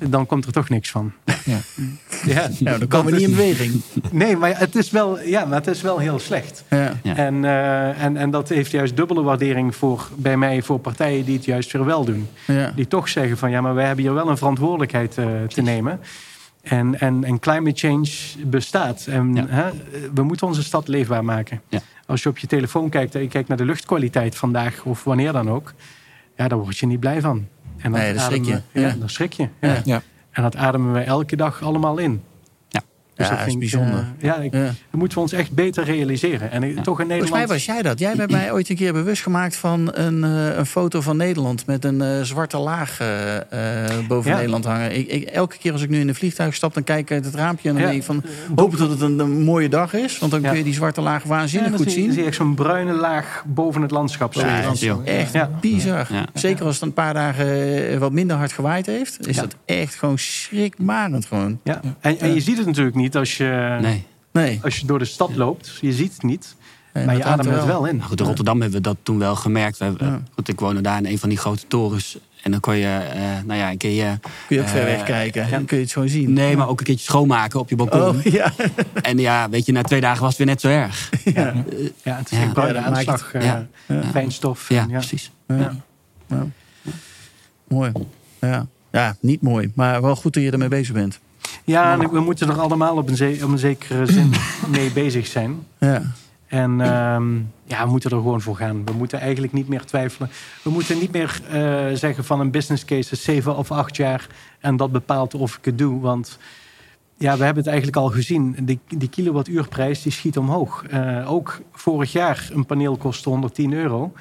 dan komt er toch niks van. Ja. Ja. Nou, dan komen we niet in beweging. Nee, maar het is wel, ja, maar het is wel heel slecht. Ja. Ja. En, eh, en, en dat heeft juist dubbele waardering voor, bij mij voor partijen die het juist weer wel doen. Ja. Die toch zeggen van ja, maar wij hebben hier wel een verantwoordelijkheid eh, te nemen. En, en, en climate change bestaat. En Ja. hè, we moeten onze stad leefbaar maken. Ja. Als je op je telefoon kijkt en je kijkt naar de luchtkwaliteit vandaag of wanneer dan ook, ja, daar word je niet blij van. En Nee, dan schrik je. ademen Ja, dan schrik je. Ja. En dat ademen we elke dag allemaal in. Dus Ja, dat dat is vind ik, bijzonder. eh, ja, ik, Ja. dat moeten we ons echt beter realiseren. En ik- toch in Nederland... Volgens mij was jij dat. Jij hebt mij ooit een keer bewust gemaakt van een, eh, een foto van Nederland met een eh, zwarte laag boven Ja. Nederland hangen. Ik, ik, elke keer als ik nu in een vliegtuig stap, dan kijk ik uit het raampje en dan Ja. denk ik van hoop dat het een, een mooie dag is, want dan Ja. kun je die zwarte laag waanzinnig Ja, dan goed zie, je- zien. zie je echt zo'n bruine laag boven het landschap. Ja, zweven. dat is joh. echt Ja. bizar. Ja. Zeker als het een paar dagen wat minder hard gewaaid heeft, is Ja. dat echt gewoon schrikbarend gewoon. Ja. En, en je ziet het natuurlijk niet als je, Nee. Nee. als je door de stad loopt. Je ziet het niet, Nee, maar je ademt het wel in. Nou goed, in Rotterdam hebben we dat toen wel gemerkt. We, Ja. goed, ik woonde daar in een van die grote torens. En dan kon je, eh, nou ja, een keer je... Kun je ook ver eh, weg kijken. Dan kun je het zo zien. Nee, maar ook een keertje schoonmaken op je balkon. Oh, ja. En ja, weet je, na twee dagen was het weer net zo erg. Ja, ja het is een bruine aanslag. eh. Fijnstof. Ja, en precies. Ja. Ja. Mooi. Ja. ja, niet mooi. Maar wel goed dat je ermee bezig bent. Ja, en we moeten er allemaal op een, ze- op een zekere zin mee bezig zijn. Ja. En ehm, ja, we moeten er gewoon voor gaan. We moeten eigenlijk niet meer twijfelen. We moeten niet meer eh, zeggen van een business case is zeven of acht jaar en dat bepaalt of ik het doe. Want ja, we hebben het eigenlijk al gezien. Die, die kilowattuurprijs die schiet omhoog. Eh, ook vorig jaar een paneel kostte 110 euro.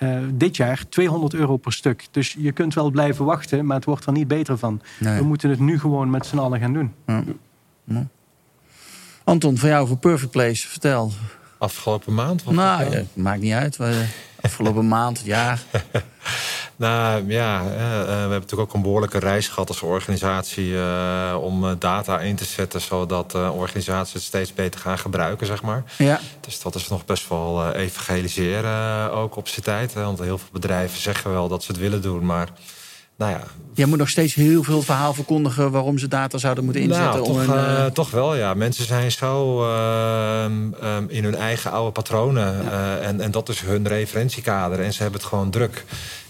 Eh, dit jaar 200 euro per stuk. Dus je kunt wel blijven wachten, maar het wordt er niet beter van. Nee. We moeten het nu gewoon met z'n allen gaan doen. Anton, van jou voor Perfect Place, vertel. Afgelopen maand? Wat nou, ja, maakt niet uit. Afgelopen maand, ja. Nou ja, eh, eh, we hebben natuurlijk ook een behoorlijke reis gehad als organisatie eh, om data in te zetten, zodat organisaties het steeds beter gaan gebruiken, zeg maar. ja. Dus dat is nog best wel eh, evangeliseren ook op zijn tijd. Hè, want heel veel bedrijven zeggen wel dat ze het willen doen, maar nou ja, Jij moet nog steeds heel veel verhaal verkondigen waarom ze data zouden moeten inzetten. Nou, om toch, een, eh, eh, toch wel, ja. Mensen zijn zo ehm, ehm, in hun eigen oude patronen. en, en dat is hun referentiekader. En ze hebben het gewoon druk.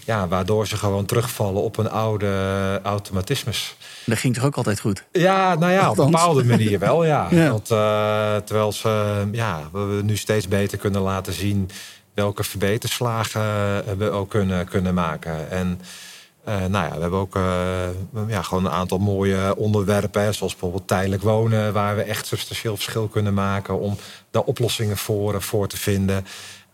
Ja, waardoor ze gewoon terugvallen op een oude automatismes. dat ging toch ook altijd goed? Ja, nou ja, op een bepaalde manier wel, ja. Ja. Want, eh, terwijl ze, ja, we nu steeds beter kunnen laten zien... welke verbeterslagen we ook kunnen, kunnen maken. En eh, nou ja, we hebben ook eh, ja, gewoon een aantal mooie onderwerpen... hè, zoals bijvoorbeeld tijdelijk wonen... waar we echt substantieel verschil kunnen maken... om daar oplossingen voor, voor te vinden...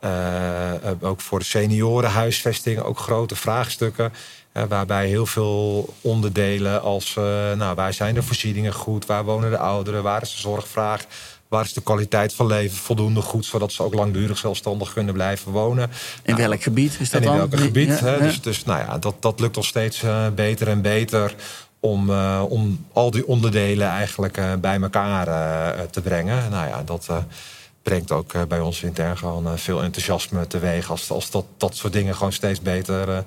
Eh, eh, ook voor seniorenhuisvesting, ook grote vraagstukken. Hè, waarbij heel veel onderdelen als... eh, nou, waar zijn de voorzieningen goed? Waar wonen de ouderen? Waar is de zorgvraag? Waar is de kwaliteit van leven voldoende goed... zodat ze ook langdurig zelfstandig kunnen blijven wonen? In Nou, welk gebied is dat en in welk gebied. Ja, hè? ja. Dus, dus nou ja, dat, dat lukt ons steeds eh, beter en beter om, eh, om al die onderdelen eigenlijk eh, bij elkaar eh, te brengen. Nou ja, dat eh, brengt ook eh, bij ons intern gewoon eh, veel enthousiasme teweeg als, als dat, dat soort dingen gewoon steeds beter eh,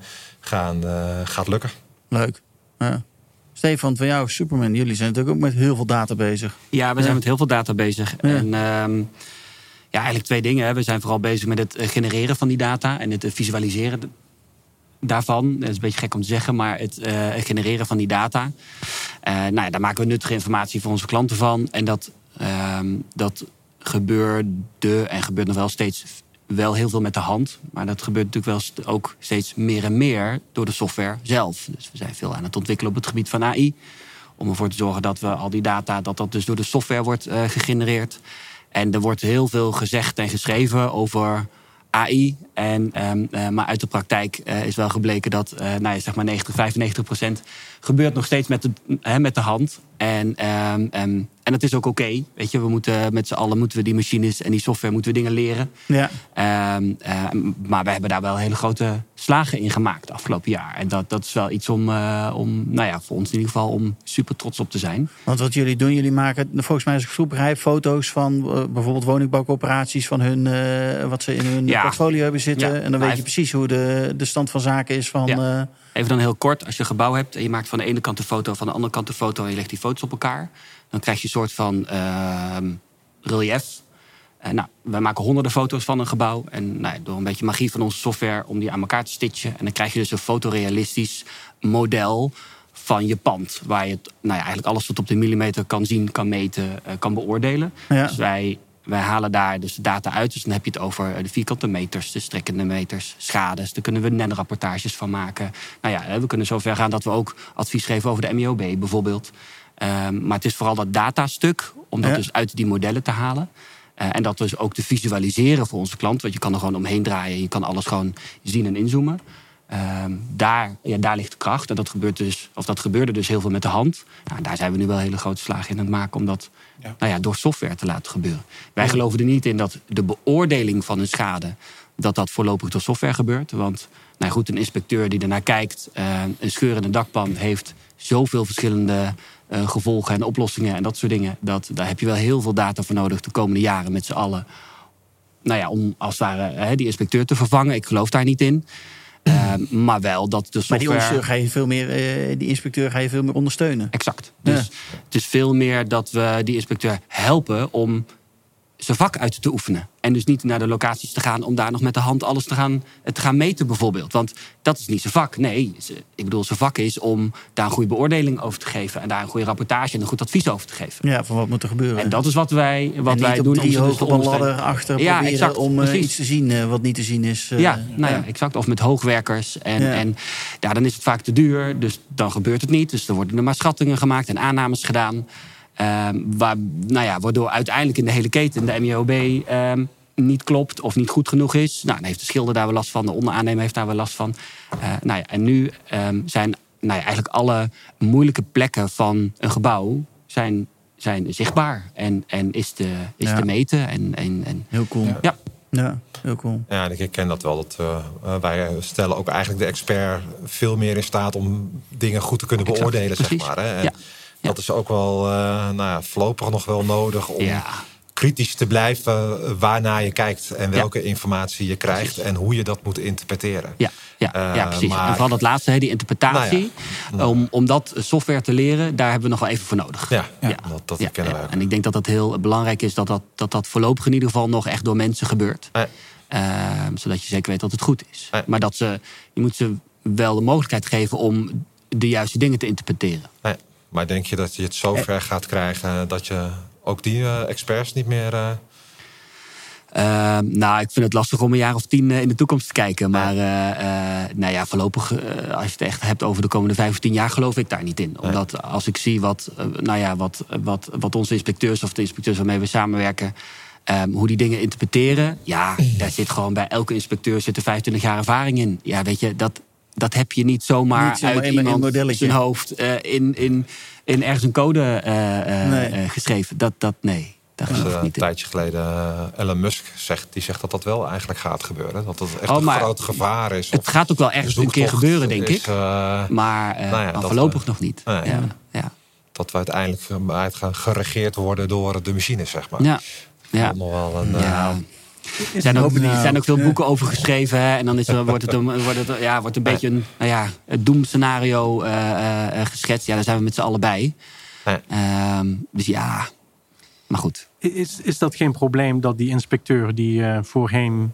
gaan, eh, gaat lukken. Leuk. Ja. Stefan, van jou, Superman, jullie zijn natuurlijk ook met heel veel data bezig. Ja, we zijn Ja. met heel veel data bezig. Ja. En ehm, ja, eigenlijk twee dingen. Hè. We zijn vooral bezig met het genereren van die data en het visualiseren daarvan. Dat is een beetje gek om te zeggen, maar het, eh, genereren van die data. Eh, nou ja, daar maken we nuttige informatie voor onze klanten van. En dat, ehm, dat gebeurde en gebeurt nog wel steeds wel heel veel met de hand. Maar dat gebeurt natuurlijk wel ook steeds meer en meer door de software zelf. Dus we zijn veel aan het ontwikkelen op het gebied van AI. Om ervoor te zorgen dat we al die data, dat dat dus door de software wordt eh, gegenereerd. En er wordt heel veel gezegd en geschreven over AI. En, ehm, eh, maar uit de praktijk eh, is wel gebleken dat nou ja, zeg maar 90, 95 procent gebeurt nog steeds met de, met de hand. En, ehm, ehm, en dat is ook oké. Weet je, we moeten met z'n allen moeten we die machines en die software moeten we dingen leren. Ja. Ehm, eh, maar we hebben daar wel hele grote slagen in gemaakt afgelopen jaar. En dat, dat is wel iets om, eh, om, nou ja, voor ons in ieder geval om super trots op te zijn. Want wat jullie doen, jullie maken volgens mij als ik het goed begrijp foto's van eh, bijvoorbeeld woningbouwcoöperaties van hun, eh, wat ze in hun Ja. portfolio hebben zitten. Ja. En dan weet je precies hoe de, de stand van zaken is van. Ja. Even dan heel kort, als je een gebouw hebt en je maakt van de ene kant een foto, van de andere kant een foto en je legt die foto's op elkaar, dan krijg je een soort van ehm, relief. Nou, wij maken honderden foto's van een gebouw. En nou, door een beetje magie van onze software om die aan elkaar te stitchen. En dan krijg je dus een fotorealistisch model van je pand. Waar je nou ja, eigenlijk alles wat op de millimeter kan zien, kan meten, eh, kan beoordelen. Ja. Dus wij, wij halen daar dus de data uit. Dus dan heb je het over eh, de vierkante meters, de strekkende meters, schades. Daar kunnen we NEN-rapportages van maken. Nou ja, hè, we kunnen zover gaan dat we ook advies geven over de MIOB bijvoorbeeld. Ehm, maar het is vooral dat datastuk, om dat Ja. dus uit die modellen te halen. Eh, en dat dus ook te visualiseren voor onze klant. Want je kan er gewoon omheen draaien. Je kan alles gewoon zien en inzoomen. Ehm, daar, ja, daar ligt de kracht. En dat, gebeurt dus, of dat gebeurde dus heel veel met de hand. Nou, daar zijn we nu wel hele grote slagen in aan het maken. Om dat Ja. nou ja, door software te laten gebeuren. Wij geloven er niet in dat de beoordeling van een schade... dat dat voorlopig door software gebeurt. Want nou goed, een inspecteur die ernaar kijkt... eh, een scheur in een dakpan heeft zoveel verschillende eh, gevolgen en oplossingen... en dat soort dingen. Dat, daar heb je wel heel veel data voor nodig de komende jaren met z'n allen nou ja, om als het ware hè, die inspecteur te vervangen. Ik geloof daar niet in. Eh, maar wel dat de maar software... die, ga je veel meer, eh, die inspecteur ga je veel meer ondersteunen. Exact. Dus Ja. het is veel meer dat we die inspecteur helpen om zijn vak uit te oefenen. En dus niet naar de locaties te gaan om daar nog met de hand alles te gaan, te gaan meten bijvoorbeeld. Want dat is niet zijn vak. Nee, ik bedoel, zijn vak is om daar een goede beoordeling over te geven. En daar een goede rapportage en een goed advies over te geven. Ja, van wat moet er gebeuren. En dat is wat wij, wat en wij doen. om drie ze dus hoog te op een ladder achter Ja, proberen exact, om eh, precies. iets te zien eh, wat niet te zien is. eh, ja, nou ja, exact. Of met hoogwerkers. En, Ja. en ja, dan is het vaak te duur, dus dan gebeurt het niet. Dus er worden er maar schattingen gemaakt en aannames gedaan. Ehm, waar, nou ja, waardoor uiteindelijk in de hele keten de MIOB ehm, niet klopt of niet goed genoeg is. Nou, dan heeft de schilder daar wel last van, de onderaannemer heeft daar wel last van. Eh, nou ja, en nu ehm, zijn nou ja, eigenlijk alle moeilijke plekken van een gebouw zijn, zijn zichtbaar en, en is, te, is Ja. te meten. En, en, en, Heel cool. Ja. ja. Ja, heel cool. Ja, ik herken dat wel. Dat, eh, eh, wij stellen ook eigenlijk de expert veel meer in staat om dingen goed te kunnen Exact, beoordelen, zeg precies. maar. Hè. En Ja. Dat is ook wel eh, nou ja, voorlopig nog wel nodig om kritisch te blijven eh, waarnaar je kijkt en welke informatie je krijgt en hoe je dat moet interpreteren. Ja, ja, Eh, ja precies. maar- En vooral dat laatste, die interpretatie. Nou Om, om dat software te leren, daar hebben we nog wel even voor nodig. Ja, Ja. dat, dat kennen ja. wij ook. En ik denk dat dat heel belangrijk is dat dat, dat dat voorlopig in ieder geval nog echt door mensen gebeurt. Ehm, zodat je zeker weet dat het goed is. Maar dat ze, je moet ze wel de mogelijkheid geven om de juiste dingen te interpreteren. Maar denk je dat je het zo ver gaat krijgen dat je ook die eh, experts niet meer. eh, Ehm, nou, ik vind het lastig om een jaar of tien eh, in de toekomst te kijken. Maar eh, eh, nou ja, voorlopig, eh, als je het echt hebt over de komende vijf of tien jaar, geloof ik daar niet in. Omdat als ik zie wat, eh, nou ja, wat, wat, wat onze inspecteurs of de inspecteurs waarmee we samenwerken. ehm, hoe die dingen interpreteren. Ja, daar zit gewoon bij elke inspecteur zit er 25 jaar ervaring in. Ja, weet je, dat, dat heb je niet zomaar, Niet zomaar uit iemand zijn hoofd eh, in, in, in ergens een code eh, eh, Nee. geschreven. Dat, dat nee, Dus, eh, ik een niet in. tijdje geleden, Elon Musk zegt, die zegt dat dat wel eigenlijk gaat gebeuren. Dat dat echt Oh, een groot gevaar is. Het gaat ook wel ergens een keer gebeuren, denk is, ik. Maar eh nou ja, maar dat, voorlopig nog niet. nee. ja, ja, dat we uiteindelijk uit gaan geregeerd worden door de machines, zeg maar. ja, nog wel een, eh, Ja. Er zijn, ook, er zijn ook veel boeken over geschreven. Hè? En dan is er, wordt het, een, wordt het, ja, wordt een beetje een, nou ja, het doemscenario eh, eh, eh, geschetst. Ja, daar zijn we met z'n allen bij. Nee. Ehm, dus ja, maar goed. Is, is dat geen probleem dat die inspecteur die eh, voorheen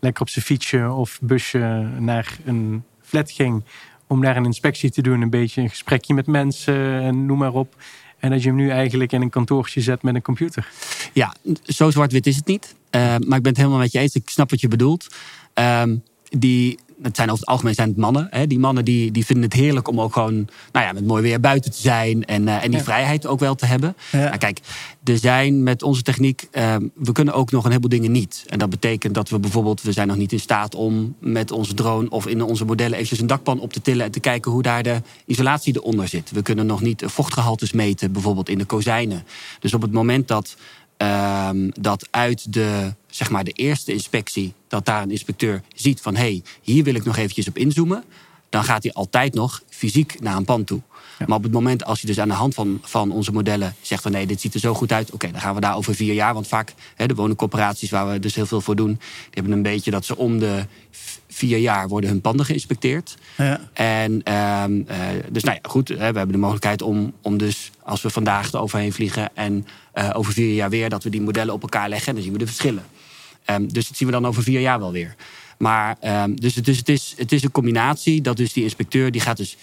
lekker op zijn fietsje of busje naar een flat ging om daar een inspectie te doen, een beetje een gesprekje met mensen en noem maar op. En dat je hem nu eigenlijk in een kantoortje zet met een computer. Ja, zo zwart-wit is het niet. Eh, maar ik ben het helemaal met je eens. Ik snap wat je bedoelt. Ehm, die, het zijn over het algemeen zijn het mannen. Hè? Die mannen die, die vinden het heerlijk om ook gewoon nou ja, met mooi weer buiten te zijn. En, eh, en die Ja. vrijheid ook wel te hebben. Ja. Maar kijk, er zijn met onze techniek, ehm, we kunnen ook nog een heleboel dingen niet. En dat betekent dat we bijvoorbeeld, we zijn nog niet in staat om met onze drone of in onze modellen eventjes een dakpan op te tillen en te kijken hoe daar de isolatie eronder zit. We kunnen nog niet vochtgehaltes meten, bijvoorbeeld in de kozijnen. Dus op het moment dat, ehm, dat uit de, zeg maar de eerste inspectie, dat daar een inspecteur ziet van hé, hey, hier wil ik nog eventjes op inzoomen, dan gaat hij altijd nog fysiek naar een pand toe. Maar op het moment als je dus aan de hand van, van onze modellen zegt van nee, dit ziet er zo goed uit, oké, dan gaan we daar over vier jaar. Want vaak hè, de woningcorporaties waar we dus heel veel voor doen, die hebben een beetje dat ze om de vier jaar worden hun panden geïnspecteerd. Ja. En ehm, eh, dus nou ja, goed, hè, we hebben de mogelijkheid om, om dus als we vandaag er overheen vliegen en eh, over vier jaar weer, dat we die modellen op elkaar leggen en dan zien we de verschillen. Ehm, dus dat zien we dan over vier jaar wel weer. Maar ehm, dus, het, dus het, is, het is een combinatie dat dus die inspecteur die gaat dus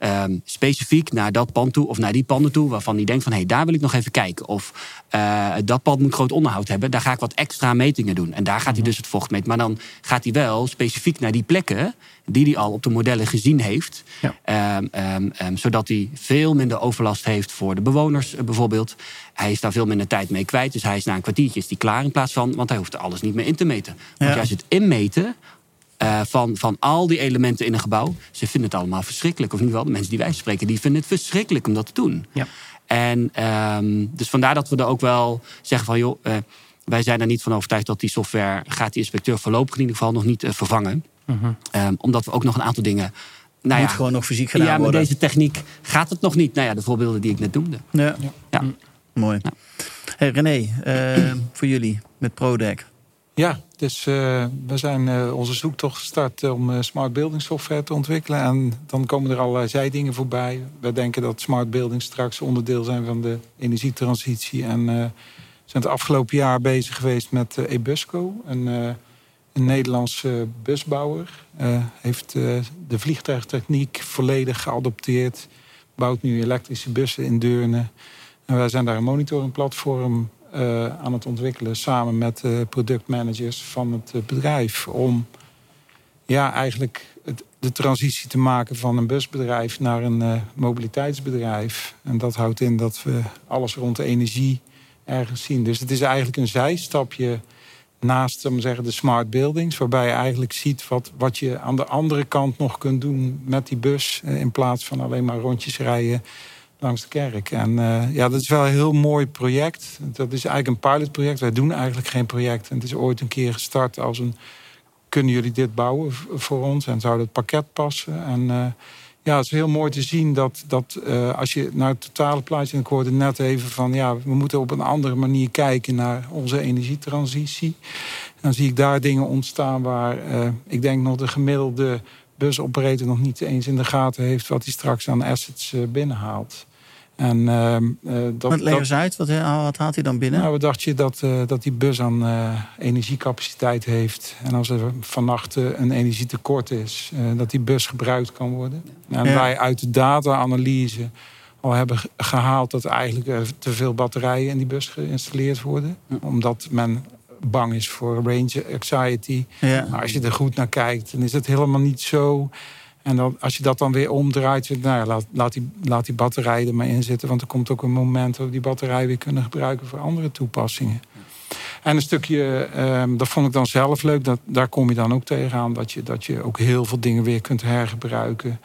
ehm, specifiek naar dat pand toe of naar die panden toe waarvan hij denkt van hé, hey, daar wil ik nog even kijken. Of eh, dat pand moet groot onderhoud hebben, daar ga ik wat extra metingen doen. En daar gaat hij dus het vocht meten. Maar dan gaat hij wel specifiek naar die plekken die hij al op de modellen gezien heeft. Ja. Ehm, ehm, zodat hij veel minder overlast heeft voor de bewoners eh, bijvoorbeeld. Hij is daar veel minder tijd mee kwijt. Dus hij is na een kwartiertje is die klaar in plaats van... want hij hoeft alles niet meer in te meten. Want Ja. juist het inmeten eh, van, van al die elementen in een gebouw... ze vinden het allemaal verschrikkelijk. Of ieder geval de mensen die wij spreken... die vinden het verschrikkelijk om dat te doen. Ja. En ehm, dus vandaar dat we er ook wel zeggen van... joh, eh, wij zijn er niet van overtuigd dat die software... gaat die inspecteur voorlopig in ieder geval nog niet eh, vervangen. Ehm, omdat we ook nog een aantal dingen... Nou Moet ja, gewoon nog fysiek gedaan ja, met worden. deze techniek gaat het nog niet. Nou ja, de voorbeelden die ik net noemde. Ja. Ja. Mooi. Ja. Hey, René, eh, voor jullie met ProDeck. Ja, dus eh, we zijn eh, onze zoektocht gestart om eh, smart building software te ontwikkelen. En dan komen er allerlei zijdingen voorbij. We denken dat smart building straks onderdeel zijn van de energietransitie. En eh, zijn het afgelopen jaar bezig geweest met Ebusco, een, een Nederlandse busbouwer. Heeft de vliegtuigtechniek volledig geadopteerd. Bouwt nu elektrische bussen in Deurne. En wij zijn daar een monitoringplatform eh, aan het ontwikkelen samen met de productmanagers van het eh, bedrijf. Om ja, eigenlijk de transitie te maken van een busbedrijf naar een eh, mobiliteitsbedrijf. En dat houdt in dat we alles rond de energie ergens zien. Dus het is eigenlijk een zijstapje naast om zeggen, de smart buildings. Waarbij je eigenlijk ziet wat, wat je aan de andere kant nog kunt doen met die bus. in plaats van alleen maar rondjes rijden langs de kerk. En eh, ja, dat is wel een heel mooi project. Dat is eigenlijk een pilotproject. Wij doen eigenlijk geen project. En het is ooit een keer gestart als een... kunnen jullie dit bouwen voor ons? En zou dat pakket passen? En eh, ja, het is heel mooi te zien dat, dat eh, als je naar het totale plaatje... en ik hoorde net even van... ja, we moeten op een andere manier kijken naar onze energietransitie. Dan zie ik daar dingen ontstaan waar ik denk nog de gemiddelde busoperator nog niet eens in de gaten heeft wat hij straks aan assets binnenhaalt. En eh, dat, Wat leg dat- eens uit, wat, eh, wat haalt hij dan binnen? nou, wat dacht je dat, eh, dat die bus aan energiecapaciteit heeft? En als er vannacht een energietekort is, dat die bus gebruikt kan worden? En Ja. wij uit de data-analyse al hebben ge- gehaald dat eigenlijk te veel batterijen in die bus geïnstalleerd worden. Omdat men bang is voor range anxiety. ja. Maar als je er goed naar kijkt, dan is het helemaal niet zo. En dan, als je dat dan weer omdraait, nou laat, laat, die, laat die batterij er maar in zitten. Want er komt ook een moment dat we die batterij weer kunnen gebruiken voor andere toepassingen. En een stukje, ehm, dat vond ik dan zelf leuk, dat, daar kom je dan ook tegenaan. Dat je, dat je ook heel veel dingen weer kunt hergebruiken.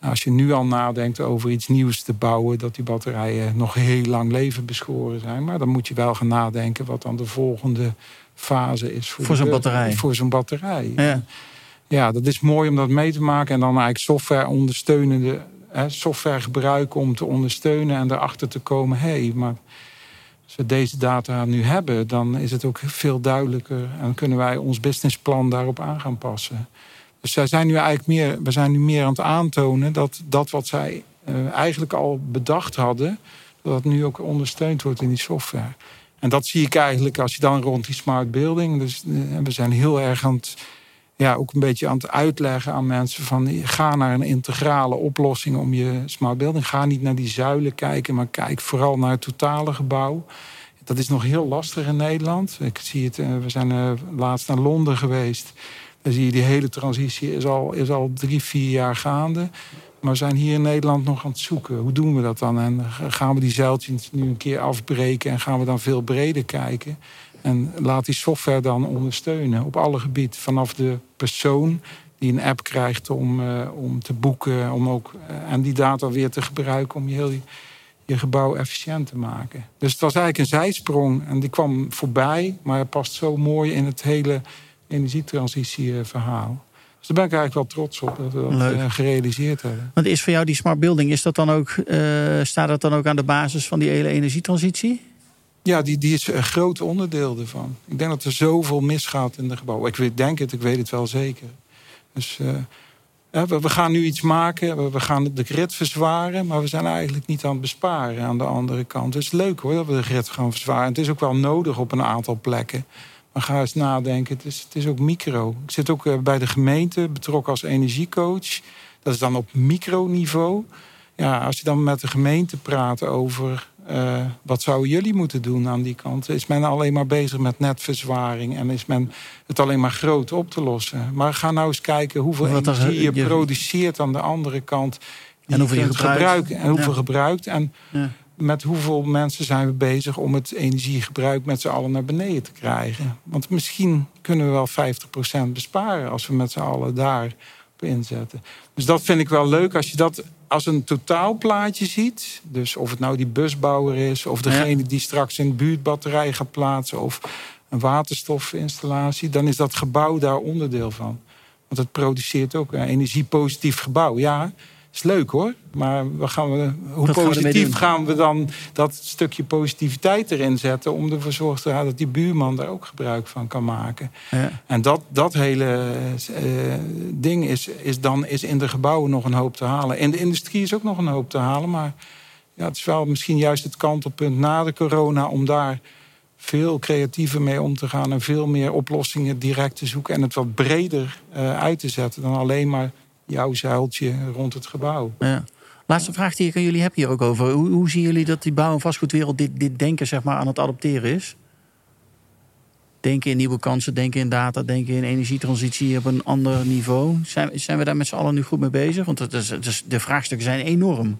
Als je nu al nadenkt over iets nieuws te bouwen, dat die batterijen nog heel lang leven beschoren zijn. Maar dan moet je wel gaan nadenken wat dan de volgende fase is voor, voor zo'n batterij. Voor zo'n batterij. Ja. Ja, dat is mooi om dat mee te maken. En dan eigenlijk software ondersteunende hè, software gebruiken om te ondersteunen en erachter te komen. Hé, hey, maar als we deze data nu hebben, dan is het ook veel duidelijker en kunnen wij ons businessplan daarop aan gaan passen. Dus zij zijn nu eigenlijk meer, we zijn nu meer aan het aantonen dat dat wat zij uh, eigenlijk al bedacht hadden, dat dat nu ook ondersteund wordt in die software. En dat zie ik eigenlijk als je dan rond die smart building. Dus uh, we zijn heel erg aan het, ja, ook een beetje aan het uitleggen aan mensen van ga naar een integrale oplossing om je smart building. Ga niet naar die zuilen kijken, maar kijk vooral naar het totale gebouw. Dat is nog heel lastig in Nederland. Ik zie het, uh, we zijn laatst naar Londen geweest. Dan zie je die hele transitie is al, is al drie, vier jaar gaande. Maar we zijn hier in Nederland nog aan het zoeken. Hoe doen we dat dan? En gaan we die zeiltjes nu een keer afbreken en gaan we dan veel breder kijken? En laat die software dan ondersteunen op alle gebieden. Vanaf de persoon die een app krijgt om, uh, om te boeken. Om ook, uh, en die data weer te gebruiken om je heel je gebouw efficiënt te maken. Dus het was eigenlijk een zijsprong en die kwam voorbij. Maar het past zo mooi in het hele energietransitieverhaal. Dus daar ben ik eigenlijk wel trots op dat we dat uh, gerealiseerd hebben. Want is voor jou die smart building, is dat dan ook, uh, staat dat dan ook aan de basis van die hele energietransitie? Ja, die, die is een groot onderdeel ervan. Ik denk dat er zoveel misgaat in de gebouwen. Ik denk het, ik weet het wel zeker. Dus uh, we, we, gaan nu iets maken, we, gaan de grid verzwaren... maar we zijn eigenlijk niet aan het besparen aan de andere kant. Het is leuk hoor, dat we de grid gaan verzwaren. Het is ook wel nodig op een aantal plekken. Maar ga eens nadenken, het is, het is ook micro. Ik zit ook eh, bij de gemeente, betrokken als energiecoach. Dat is dan op microniveau. Ja, als je dan met de gemeente praat over uh, wat zouden jullie moeten doen aan die kant, is men alleen maar bezig met netverzwaring en is men het alleen maar groot op te lossen. Maar ga nou eens kijken hoeveel wat energie je, je, produceert aan de andere kant. En hoeveel je gebruikt. en hoeveel ja. gebruikt. En ja met hoeveel mensen zijn we bezig om het energiegebruik met z'n allen naar beneden te krijgen. Want misschien kunnen we wel 50% besparen als we met z'n allen daar op inzetten. Dus dat vind ik wel leuk als je dat als een totaalplaatje ziet. Dus of het nou die busbouwer is, of degene die straks een buurtbatterij gaat plaatsen, of een waterstofinstallatie, dan is dat gebouw daar onderdeel van. Want het produceert ook een energiepositief gebouw. Ja, is leuk hoor. Maar we gaan we, hoe positief gaan we, dan dat stukje positiviteit erin zetten... om ervoor zorgen te houden dat die buurman daar ook gebruik van kan maken. Ja. En dat, dat hele uh, ding is, is dan is in de gebouwen nog een hoop te halen. In de industrie is ook nog een hoop te halen. Maar ja, het is wel misschien juist het kantelpunt na de corona... om daar veel creatiever mee om te gaan... en veel meer oplossingen direct te zoeken... en het wat breder uh, uit te zetten dan alleen maar jouw zuiltje rond het gebouw. Ja. Laatste vraag die ik aan jullie heb hier ook over. Hoe, hoe zien jullie dat die bouw- en vastgoedwereld dit, dit denken zeg maar, aan het adopteren is? Denken in nieuwe kansen, denken in data, denken in energietransitie op een ander niveau. Zijn, zijn we daar met z'n allen nu goed mee bezig? Want het is, het is, de vraagstukken zijn enorm.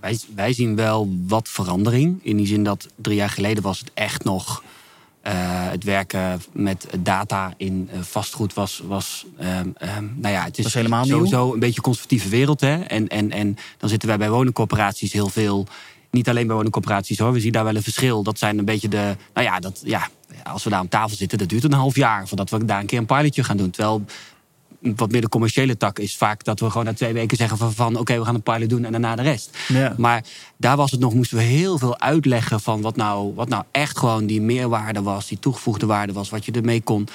Wij, wij zien wel wat verandering. In die zin dat drie jaar geleden was het echt nog het werken met data in uh, vastgoed was, was um, um, nou ja, het is helemaal sowieso nieuw. een beetje een conservatieve wereld. Hè? En, en, en dan zitten wij bij woningcorporaties heel veel. Niet alleen bij woningcorporaties hoor, we zien daar wel een verschil. Dat zijn een beetje de. Nou ja, dat, ja, als we daar aan tafel zitten, dat duurt een half jaar voordat we daar een keer een pilotje gaan doen. Terwijl wat meer de commerciële tak is vaak dat we gewoon na twee weken zeggen van, van oké, we gaan een pilot doen en daarna de rest. Ja. Maar daar was het nog, moesten we heel veel uitleggen van wat nou, wat nou echt gewoon die meerwaarde was, die toegevoegde waarde was, wat je ermee kon.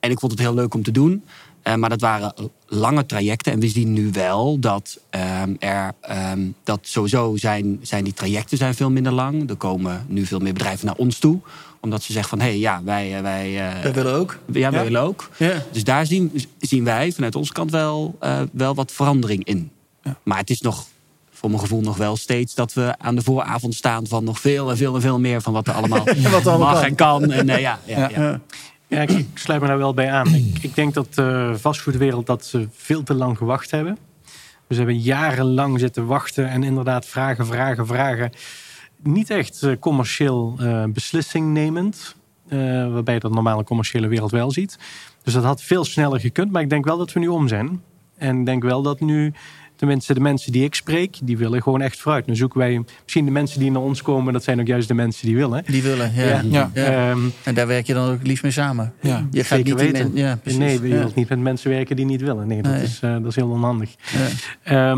En ik vond het heel leuk om te doen. Uh, maar dat waren lange trajecten. En we zien nu wel dat um, er um, dat sowieso zijn, zijn die trajecten zijn veel minder lang. Er komen nu veel meer bedrijven naar ons toe omdat ze zeggen van, hé, hey, ja, wij... wij uh, wij willen ook. Ja, wij ja. willen ook. Ja. Dus daar zien, zien wij vanuit onze kant wel, uh, wel wat verandering in. Ja. Maar het is nog, voor mijn gevoel, nog wel steeds... dat we aan de vooravond staan van nog veel en veel en veel meer... van wat er allemaal wat mag kan. en kan. En, uh, ja, ja, ja. Ja, ik, ik, sluit me daar wel bij aan. Ik, ik denk dat de vastgoedwereld dat ze veel te lang gewacht hebben. Dus ze hebben jarenlang zitten wachten en inderdaad vragen, vragen, vragen niet echt commercieel uh, beslissing nemend. eh, waarbij je dat normale commerciële wereld wel ziet. Dus dat had veel sneller gekund. Maar ik denk wel dat we nu om zijn. En ik denk wel dat nu tenminste de mensen die ik spreek, die willen gewoon echt vooruit. Nu zoeken wij misschien de mensen die naar ons komen, dat zijn ook juist de mensen die willen. Die willen, ja. Ja. ja. Ehm, En daar werk je dan ook liefst mee samen. Ja. Je gaat Zeker niet weten. men- ja, precies. nee, je Ja. wilt niet met mensen werken die niet willen. Nee, dat, Nee. Is, eh, dat is heel onhandig. Ja.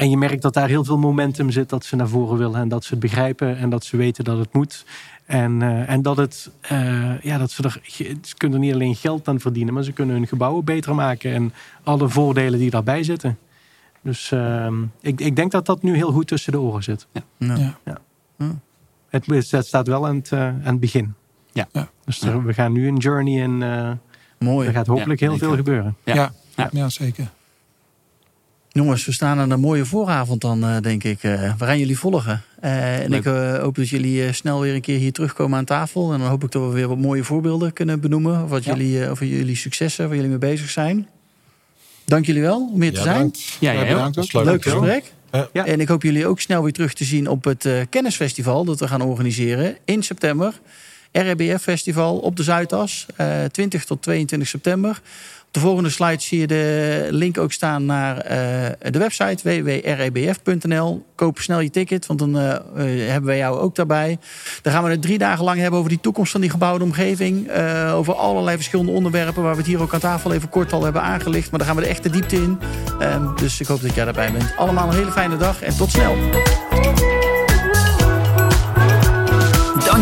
En je merkt dat daar heel veel momentum zit, dat ze naar voren willen en dat ze het begrijpen en dat ze weten dat het moet. En, eh, en dat, het, eh, ja, dat ze er, ze kunnen er niet alleen geld aan verdienen, maar ze kunnen hun gebouwen beter maken en alle voordelen die daarbij zitten. Dus ehm, ik, ik denk dat dat nu heel goed tussen de oren zit. Ja. Ja. Het, het staat wel aan het, eh, aan het begin. Ja. Ja. Dus er- we gaan nu een journey en eh, Mooi. er gaat hopelijk Ja, heel veel gebeuren. Ja. Ja. Ja. Ja, zeker. Jongens, we staan aan een mooie vooravond dan, eh, denk ik. Eh, we gaan jullie volgen. Eh, en ik eh, hoop dat jullie eh, snel weer een keer hier terugkomen aan tafel. En dan hoop ik dat we weer wat mooie voorbeelden kunnen benoemen. Of wat Ja. jullie, eh, over jullie successen, waar jullie mee bezig zijn. Dank jullie wel om hier te Ja, zijn. bedankt. Ja, Ja, bedankt Dat leuk. Gesprek. Ja. En ik hoop jullie ook snel weer terug te zien op het eh, kennisfestival dat we gaan organiseren in september. RBF Festival op de Zuidas, eh 20 tot 22 september. De volgende slide zie je de link ook staan naar eh, de website www.rebf.nl. Koop snel je ticket, want dan eh, eh, hebben wij jou ook daarbij. Dan gaan we het drie dagen lang hebben over die toekomst van die gebouwde omgeving. over allerlei verschillende onderwerpen waar we het hier ook aan tafel even kort al hebben aangelicht. Maar daar gaan we de echte diepte in. Ehm, dus ik hoop dat jij daarbij bent. Allemaal een hele fijne dag en tot snel.